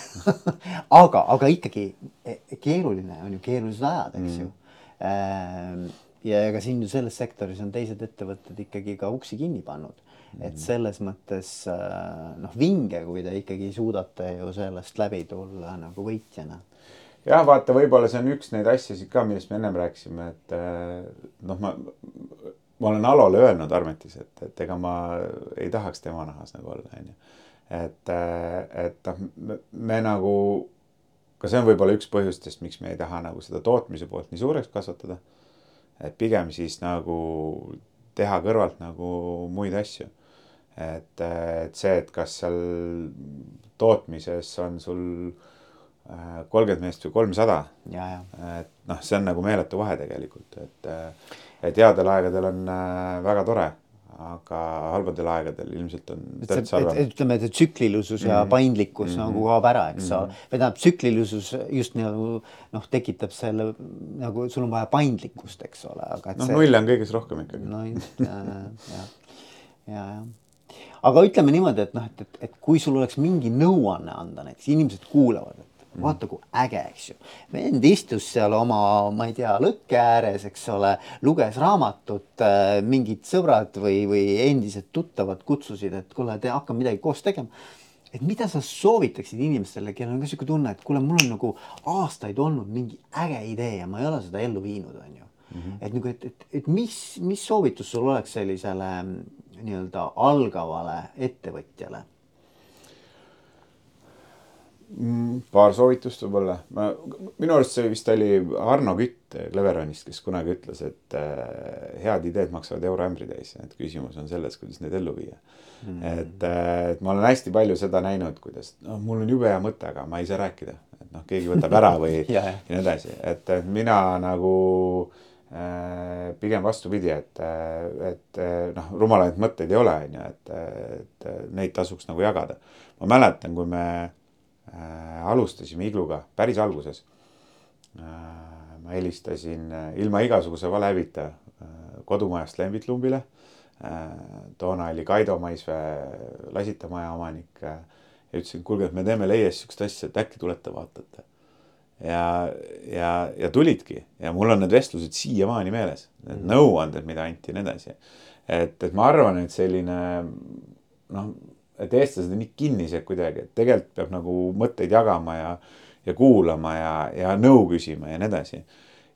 *laughs* aga, aga ikkagi e, keeruline on ju, keerulised ajad, eks mm. ju ehm, ja ega siin ju selles sektoris on teised ettevõtted ikkagi ka uksi kinni pannud et selles mõttes äh, noh, vinge, kui te ikkagi suudate ju sellest läbi tulla nagu võitjana. jah, vaata, võib-olla see on üks neid asjasid ka, millest me ennem rääkisime, et äh, noh, ma, ma olen Alole öelnud Armetis, et, et ega ma ei tahaks tema nahas nagu olla, onju. et, äh, et noh, me nagu, ka see on võib-olla üks põhjustest, miks me ei taha nagu seda tootmise poolt nii suureks kasvatada. et pigem siis nagu teha kõrvalt nagu muid asju et, et see, et kas seal tootmises on sul äh, kolmkümmend meest või kolmsada. et noh, see on nagu meeletu vahe tegelikult, et, et headel aegadel on äh, väga tore, aga halbadel aegadel ilmselt on. ütleme, et tsüklilisus ja mm -hmm. paindlikkus mm -hmm. nagu kaob ära, eks ole mm -hmm., või tähendab tsüklilisus just nagu noh, tekitab selle nagu sul on vaja paindlikkust, eks ole, aga. noh see..., nulle on kõiges rohkem ikkagi. no just ja, ja, ja, ja aga ütleme niimoodi, et noh, et, et, et kui sul oleks mingi nõuanne anda, näiteks inimesed kuulavad, et vaata kui äge, eks ju. vend istus seal oma, ma ei tea, lõkke ääres, eks ole, luges raamatut, mingid sõbrad või, või endised tuttavad kutsusid, et kuule, te hakkame midagi koos tegema et mida sa soovitaksid inimestele, kellel on ka sihuke tunne, et kuule, mul on nagu aastaid olnud mingi äge idee ja ma ei ole seda ellu viinud, on ju mm. -hmm. et nagu, et, et, et mis, mis soovitus sul oleks sellisele nii-öelda algavale ettevõtjale? Mm, paar soovitust võib-olla, ma, minu arust see vist oli Arno Kütt Cleveronist, kes kunagi ütles, et äh, head ideed maksavad euroämbri täis, et küsimus on selles, kuidas neid ellu viia mm. -hmm. et, äh, et ma olen hästi palju seda näinud, kuidas noh, mul on jube hea mõte, aga ma ei saa rääkida, et noh, keegi võtab ära või *laughs* ja, nii edasi, et mina nagu äh, pigem vastupidi, et, et noh, rumalaid mõtteid ei ole, on ju, et, et neid tasuks nagu jagada. ma mäletan, kui me äh, alustasime Igluga päris alguses äh,. ma helistasin äh, ilma igasuguse valehäbita äh, kodumajast Lembitlumbile äh,. toona oli Kaido Maisvee lasitamaja omanik äh, ja ütlesin, kuulge, et me teeme Leies siukest asja, et äkki tulete vaatate. Ja, ja, ja tulidki ja mul on need vestlused siiamaani meeles, need mm. nõuanded, mida anti ja nii edasi. et, et ma arvan, et selline noh et eestlased on nii kinnised kuidagi, et tegelikult peab nagu mõtteid jagama ja, ja kuulama ja, ja nõu küsima ja nii edasi.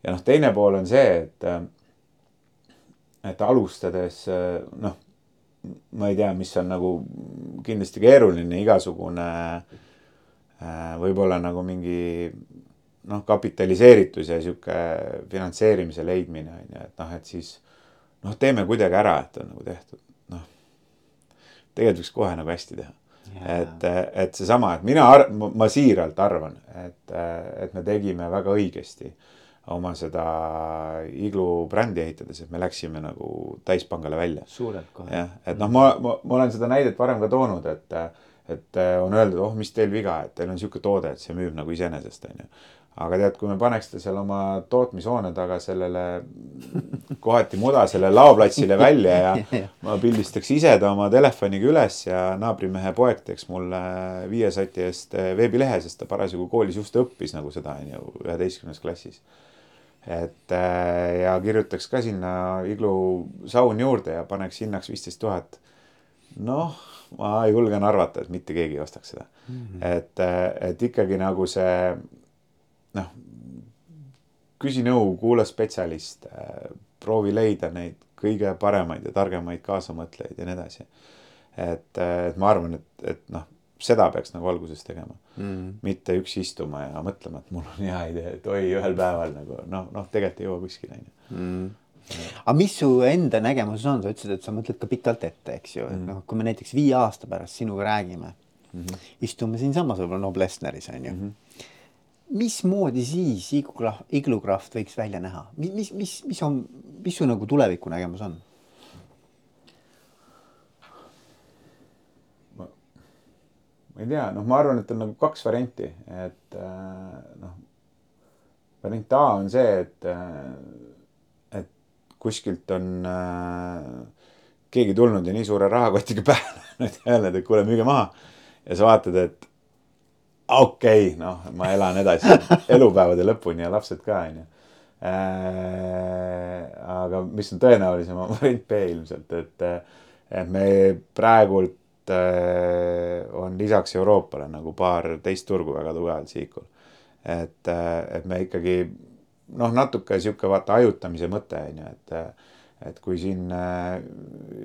ja noh, teine pool on see, et, et alustades noh, ma ei tea, mis on nagu kindlasti keeruline, igasugune võib-olla nagu mingi noh, kapitaliseeritus ja sihuke finantseerimise leidmine on ju, et noh, et siis noh, teeme kuidagi ära, et on nagu tehtud tegelikult võiks kohe nagu hästi teha. et, et seesama, et mina, ma siiralt arvan, et, et me tegime väga õigesti oma seda iglu brändi ehitades, et me läksime nagu täispangale välja. suurelt kohe. jah, et noh, ma, ma, ma olen seda näidet varem ka toonud, et, et on öeldud, oh, mis teil viga, et teil on sihuke toode, et see müüb nagu iseenesest, on ju aga tead, kui me paneks ta seal oma tootmishoone taga sellele kohati mudasele laoplatsile välja ja *laughs* ma pildistaks ise ta oma telefoniga üles ja naabrimehe poeg teeks mulle viie sati eest veebilehe, sest ta parasjagu koolis just õppis nagu seda on ju üheteistkümnes klassis. et äh, ja kirjutaks ka sinna iglu saun juurde ja paneks hinnaks viisteist tuhat. noh, ma julgen arvata, et mitte keegi ei ostaks seda mm. -hmm. et, äh, et ikkagi nagu see noh, küsi nõu, kuula spetsialiste, proovi leida neid kõige paremaid ja targemaid kaasamõtlejaid ja nii edasi. et, et ma arvan, et, et noh, seda peaks nagu alguses tegema mm.. mitte üksi istuma ja mõtlema, et mul on hea idee, et oi, ühel päeval nagu noh, noh, tegelikult ei jõua kuskile, on ju mm aga mis su enda nägemus on, sa ütlesid, et sa mõtled ka pikalt ette, eks ju, et mm. noh, kui me näiteks viie aasta pärast sinuga räägime mm, -hmm. istume siinsamas võib-olla Noblessneris on ju mm. -hmm mismoodi siis Iglukraft, Iglukraft võiks välja näha, mis, mis, mis, mis on, mis su nagu tulevikunägemus on? ma ei tea, noh, ma arvan, et on nagu kaks varianti, et äh, noh, variant A on see, et, äh, et kuskilt on äh, keegi tulnud ja nii suure rahakotiga *laughs* pähe löönud ja öelnud, et kuule, müüge maha. ja sa vaatad, et okei okay,, noh, ma elan edasi elupäevade lõpuni ja lapsed ka, onju. Äh, aga mis on tõenäolisem, variant B ilmselt, et, et me praegult äh, on lisaks Euroopale nagu paar teist turgu väga tugevalt sihikul. et, et me ikkagi noh, natuke sihuke vaata hajutamise mõte on ju, et et kui siin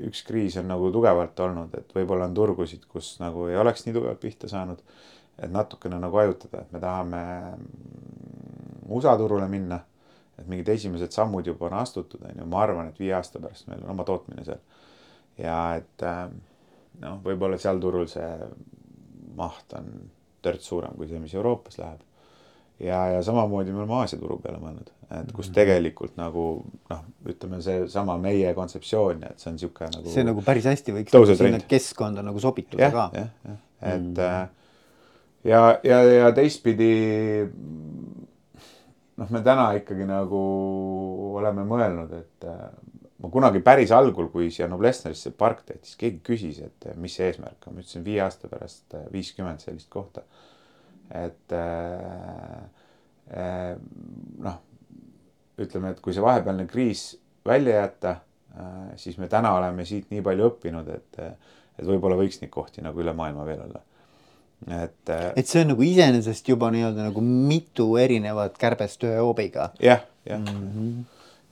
üks kriis on nagu tugevalt olnud, et võib-olla on turgusid, kus nagu ei oleks nii tugevalt pihta saanud et natukene nagu hajutada, et me tahame USA turule minna. et mingid esimesed sammud juba on astutud, on ju, ma arvan, et viie aasta pärast meil on oma tootmine seal. ja et äh, noh, võib-olla seal turul see maht on törts suurem kui see, mis Euroopas läheb. ja, ja samamoodi me oleme Aasia turu peale mõelnud, et kus mhm. tegelikult nagu noh, ütleme seesama meie kontseptsioon, et see on sihuke nagu. see nagu päris hästi võiks nagu sinna keskkonda nagu sobituda ka. jah, jah, et mm. -hmm ja, ja, ja teistpidi noh, me täna ikkagi nagu oleme mõelnud, et äh, ma kunagi päris algul, kui siia Noblessnerisse park tehti, siis keegi küsis, et mis see eesmärk on, ma ütlesin viie aasta pärast äh, viiskümmend sellist kohta. et äh, äh, noh, ütleme, et kui see vahepealne kriis välja jätta äh,, siis me täna oleme siit nii palju õppinud, et, et võib-olla võiks neid kohti nagu üle maailma veel olla et. äh, et see on nagu iseenesest juba nii-öelda nagu mitu erinevat kärbest ühe hoobiga. jah, jah mm. -hmm.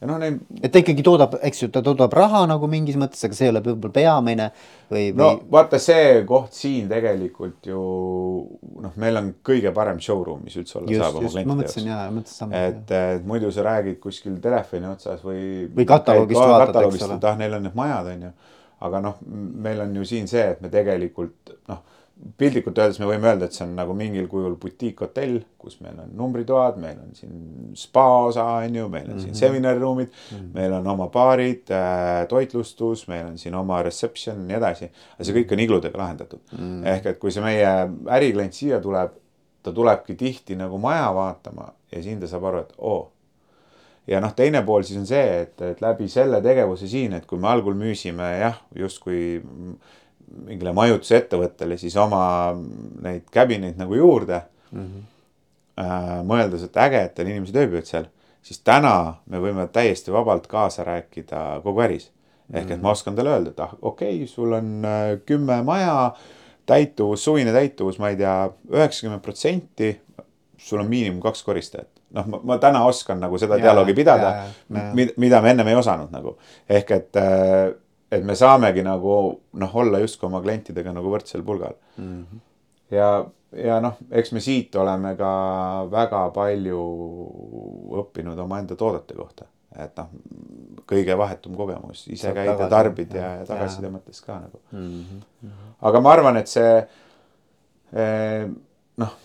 ja noh, neid. et ta ikkagi toodab, eks ju, ta toodab raha nagu mingis mõttes, aga see ei ole võib-olla peamine või, või. no vaata, see koht siin tegelikult ju noh, meil on kõige parem showroom, mis üldse olla just, saab just, ma mõtlesin jaa, mõtlesin sama. et, et muidu sa räägid kuskil telefoni otsas või. Või kataloogist vaatad, eks ole. ah, neil on need majad, on ju. aga noh, meil on ju siin see, et me tegelikult noh, piltlikult öeldes me võime öelda, et see on nagu mingil kujul butiikhotell, kus meil on numbritoad, meil on siin spa osa, on ju, meil on siin seminariruumid mm, -hmm. meil on oma baarid äh,, toitlustus, meil on siin oma reception ja nii edasi. aga see kõik on igludega lahendatud mm. -hmm. ehk et kui see meie äriklient siia tuleb, ta tulebki tihti nagu maja vaatama ja siin ta saab aru, et oo ja noh, teine pool siis on see, et, et läbi selle tegevuse siin, et kui me algul müüsime jah, justkui mingile majutusettevõttele siis oma neid cabineid nagu juurde mm. -hmm. mõeldes, et äge, et inimesed ööbivad seal, siis täna me võime täiesti vabalt kaasa rääkida kogu äris. ehk et ma oskan talle öelda, et ah, okei okay,, sul on äh, kümme maja, täituvus, suvine täituvus, ma ei tea, üheksakümmend protsenti. sul on miinimum kaks koristajat noh, ma täna oskan nagu seda Jaa, dialoogi pidada, mida me ennem ei osanud nagu ehk et äh, et me saamegi nagu noh, olla justkui oma klientidega nagu võrdsel pulgal mm. -hmm. ja, ja noh, eks me siit oleme ka väga palju õppinud omaenda toodete kohta, et noh, kõige vahetum kogemus, ise käid ja tarbid ja, ja tagasiside mõttes ka nagu Mm -hmm. aga ma arvan, et see eh, noh,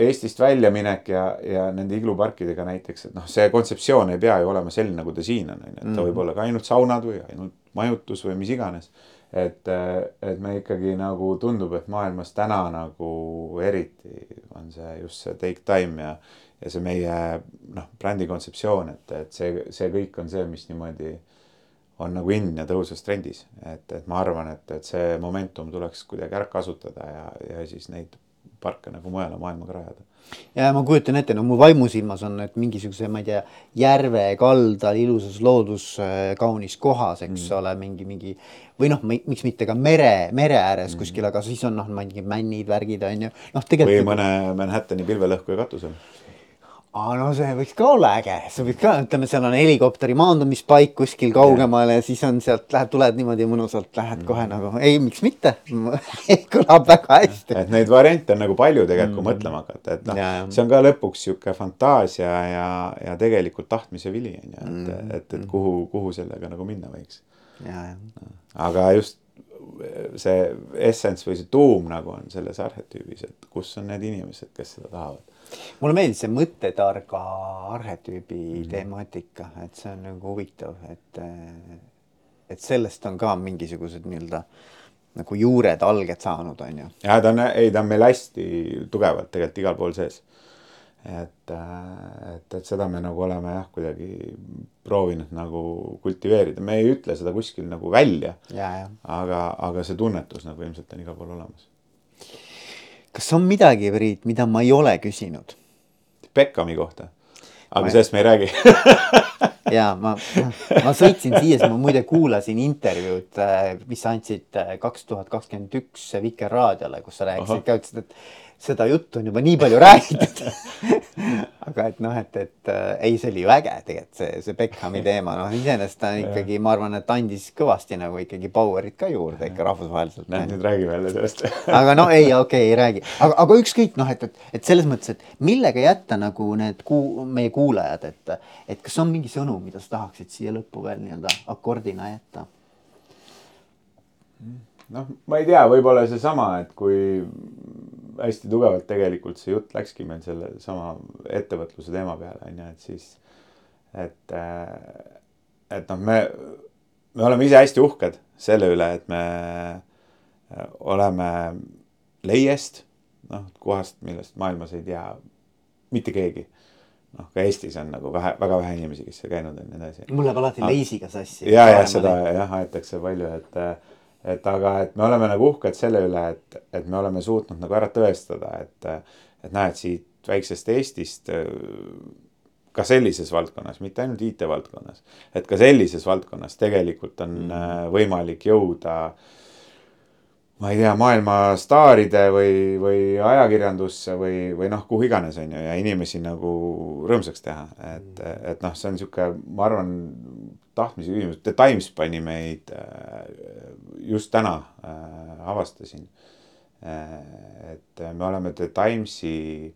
Eestist väljaminek ja, ja nende igluparkidega näiteks, et noh, see kontseptsioon ei pea ju olema selline, nagu ta siin on, on ju, et ta võib olla ka ainult saunad või ainult majutus või mis iganes. et, et me ikkagi nagu tundub, et maailmas täna nagu eriti on see just see take time ja, ja see meie noh, brändi kontseptsioon, et, et see, see kõik on see, mis niimoodi on nagu in ja tõusvas trendis, et, et ma arvan, et, et see momentum tuleks kuidagi ära kasutada ja, ja siis neid parke nagu mujale maailmaga rajada. ja ma kujutan ette, no mu vaimusilmas on, et mingisuguse, ma ei tea, järve kaldal ilusas loodus äh, kaunis kohas, eks mm. ole, mingi, mingi või noh, miks mitte ka mere, mere ääres mm. kuskil, aga siis on noh, tea, männid, värgid on ju, noh või tegelikult. mõne Manhattani pilvelõhkuja katusel. Aa, no see võiks ka olla äge, see võiks ka, ütleme, seal on helikopteri maandumispaik kuskil kaugemal ja siis on sealt lähed, tuled niimoodi mõnusalt, lähed kohe nagu, ei, miks mitte? *laughs* Kõlab väga hästi. et neid variante on nagu palju tegelikult, kui mõtlema hakata, et noh see on ka lõpuks sihuke fantaasia ja, ja tegelikult tahtmise vili on ju, et, et, et kuhu, kuhu sellega nagu minna võiks. aga just see essence või see tuum nagu on selles arhetüübis, et kus on need inimesed, kes seda tahavad. Mulle meeldis see mõttetarga arhetüübi mm -hmm. temaatika, et see on nagu huvitav, et, et sellest on ka mingisugused nii-öelda nagu juured, alged saanud, on ju. ja ta on, ei, ta on meil hästi tugevalt tegelikult igal pool sees. et, et, et seda me nagu oleme jah, kuidagi proovinud nagu kultiveerida, me ei ütle seda kuskil nagu välja, ja, ja. aga, aga see tunnetus nagu ilmselt on igal pool olemas. Kas on midagi, Priit, mida ma ei ole küsinud? Beckami kohta, aga Ma- sellest me ei räägi. *laughs* Ja ma, ma sõitsin siia, siis ma muide kuulasin intervjuud, mis sa andsid kaks tuhat kakskümmend üks Vikerraadiole, kus sa rääkisid ka, ütlesid, et seda juttu on juba nii palju *laughs* räägitud. Aga et noh, et, et äh, ei, see oli ju äge tegelikult see, see Beckhami teema, noh, iseenesest ta ikkagi, ma arvan, et andis kõvasti nagu ikkagi power'it ka juurde ikka rahvusvaheliselt. näed, nüüd räägime jälle sellest. Aga no ei, okei okay,, ei räägi, aga, aga ükskõik noh, et, et, et selles mõttes, et millega jätta nagu need kuu, meie kuulajad, et, et kas on mingi sõnum, mida sa tahaksid siia lõppu veel nii-öelda akordina jätta? noh, ma ei tea, võib-olla seesama, et kui hästi tugevalt tegelikult see jutt läkski meil selle sama ettevõtluse teema peale on ju, et siis, et, et noh, me, me oleme ise hästi uhked selle üle, et me oleme leiest, noh, kohast, millest maailmas ei tea mitte keegi. noh, ka Eestis on nagu vähe, väga vähe inimesi, kes seal käinud on ja nii edasi mul läheb alati Ah. leisiga sassi. ja, ja seda jah aetakse palju, et, et aga, et me oleme nagu uhked selle üle, et, et me oleme suutnud nagu ära tõestada, et, et näed siit väiksest Eestist ka sellises valdkonnas, mitte ainult IT-valdkonnas, et ka sellises valdkonnas tegelikult on mm. võimalik jõuda ma ei tea, maailma staaride või, või ajakirjandusse või, või noh, kuhu iganes, on ju, ja inimesi nagu rõõmsaks teha, et, et noh, see on sihuke, ma arvan, tahtmise küsimus, The Times pani meid just täna äh, avastasin. et me oleme The Timesi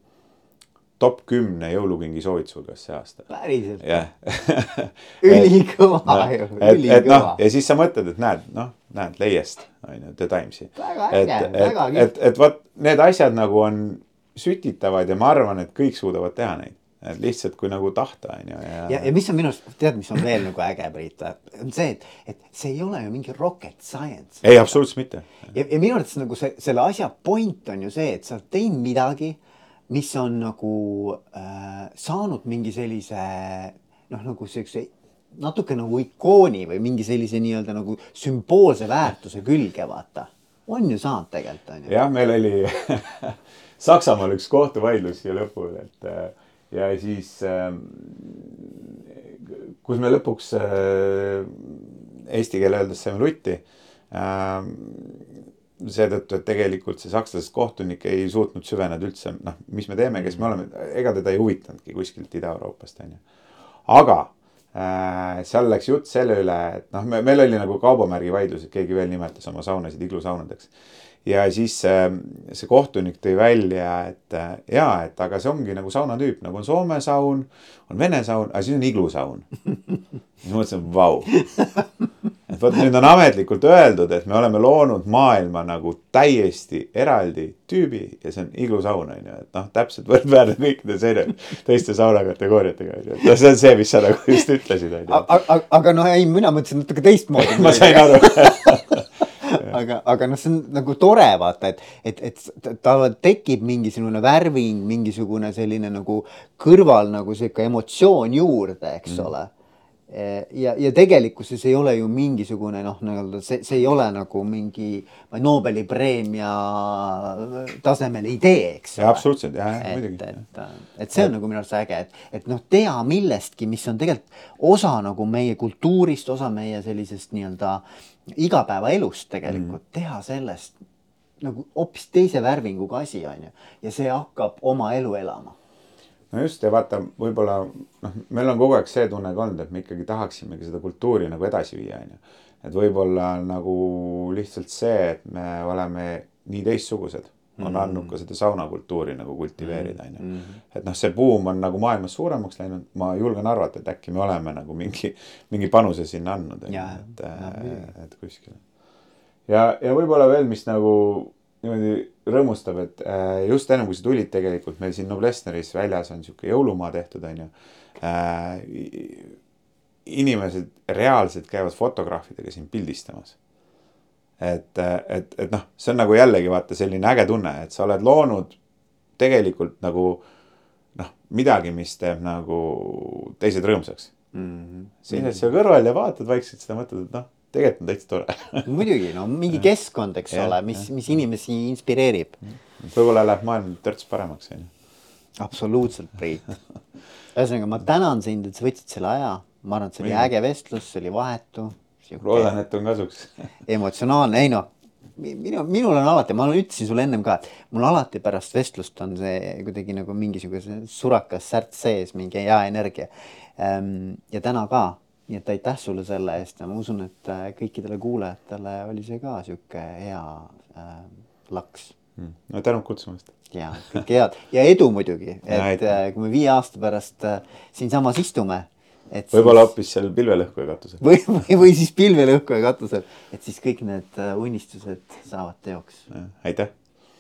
top kümne jõulukingi soovituse hulgas see aasta. päriselt? jah *laughs* ülikõva *laughs* no, ju, ülikõva. noh, ja siis sa mõtled, et näed, noh, näed leiest, on ju, The Timesi. väga äge, väga kihvt. et, et vot need asjad nagu on sütitavad ja ma arvan, et kõik suudavad teha neid et lihtsalt kui nagu tahta, on ju. ja, ja, ja mis on minu arust, tead, mis on veel nagu äge, Priit, on see, et, et see ei ole ju mingi rocket science. ei, absoluutselt mitte. ja, ja minu arvates nagu see, selle asja point on ju see, et sa oled teinud midagi mis on nagu äh, saanud mingi sellise noh, nagu siukse natuke nagu ikooni või mingi sellise nii-öelda nagu sümboolse väärtuse külge, vaata. on ju saanud tegelikult on ju. jah, meil oli *laughs* Saksamaal üks kohtuvaidlus siia lõpule, et äh, ja siis äh, kus me lõpuks äh, eesti keele öeldes saime lutti äh, seetõttu, et tegelikult see sakslasest kohtunik ei suutnud süveneda üldse, noh, mis me teeme, kes me oleme, ega teda ei huvitanudki kuskilt Ida-Euroopast, on ju. aga äh, seal läks jutt selle üle, et noh, me, meil oli nagu kaubamärgi vaidlus, et keegi veel nimetas oma saunasid iglusaunadeks. Ja siis äh, see kohtunik tõi välja, et äh, jaa, et aga see ongi nagu sauna tüüp, nagu on Soome saun, on Vene saun, aga siis on iglusaun. siis mõtlesin, vau. Et vot nüüd on ametlikult öeldud, et me oleme loonud maailma nagu täiesti eraldi tüübi ja see on iglusaun on ju, et noh, täpselt võrdväärne kõikide seire, teiste sauna kategooriatega on ju, et noh, see on see, mis sa nagu just ütlesid on ju. aga, aga noh, ei, mina mõtlesin natuke teistmoodi. Ma sain aru aga, aga noh, see on nagu tore vaata, et, et, et tal tekib mingisugune värving, mingisugune selline nagu kõrval nagu sihuke emotsioon juurde, eks mm. ole Eh, ja, ja tegelikkuses ei ole ju mingisugune noh, nii-öelda see, see ei ole nagu mingi Nobeli preemia tasemel idee, eks ole. absoluutselt, jah, jah, muidugi. et, et, et see on nagu minu arust äge, et, et noh, teha millestki, mis on tegelikult osa nagu meie kultuurist, osa meie sellisest nii-öelda igapäevaelust tegelikult mm., teha sellest nagu hoopis teise värvinguga asi, on ju. ja see hakkab oma elu elama no just ja vaata, võib-olla noh, meil on kogu aeg see tunne ka olnud, et me ikkagi tahaksimegi seda kultuuri nagu edasi viia, on ju. et võib-olla nagu lihtsalt see, et me oleme nii teistsugused, on mm -hmm. andnud ka seda saunakultuuri nagu kultiveerida, on ju. Mhm. et noh, see buum on nagu maailmas suuremaks läinud, ma julgen arvata, et äkki me oleme nagu mingi, mingi panuse sinna andnud, on ju, et, et kuskil. ja, ja võib-olla veel, mis nagu niimoodi rõõmustab, et äh, just enne kui sa tulid, tegelikult meil siin Noblessneris väljas on sihuke jõulumaa tehtud, on ju. Äh, inimesed reaalselt käivad fotograafidega siin pildistamas. Et, et, et noh, see on nagu jällegi vaata selline äge tunne, et sa oled loonud tegelikult nagu noh, midagi, mis teeb nagu teised rõõmsaks mm. -hmm. seisad seal kõrval ja vaatad vaikselt seda, mõtled, et noh tegelikult on täitsa tore *laughs* muidugi, no mingi keskkond, eks ja, ole, mis, mis inimesi inspireerib. võib-olla läheb maailm törts paremaks, on ju. absoluutselt, Priit. *laughs* ühesõnaga, ma tänan sind, et sa võtsid selle aja. ma arvan, et see oli äge vestlus, see oli vahetu. Loodan, et on kasuks *laughs* emotsionaalne, ei noh minu, minul on alati, ma ütlesin sulle ennem ka, et mul alati pärast vestlust on see kuidagi nagu mingisugune surakas särts sees, mingi hea energia. Ehm, ja täna ka nii et aitäh sulle selle eest ja ma usun, et äh, kõikidele kuulajatele oli see ka sihuke hea äh, laks mm.. no tänud kutsumast. ja kõike head ja edu muidugi, et äh, kui me viie aasta pärast äh, siinsamas istume. Võib-olla hoopis seal pilvelõhkuja katusel. või, või, või siis pilvelõhkuja katusel, et siis kõik need äh, unistused saavad teoks. aitäh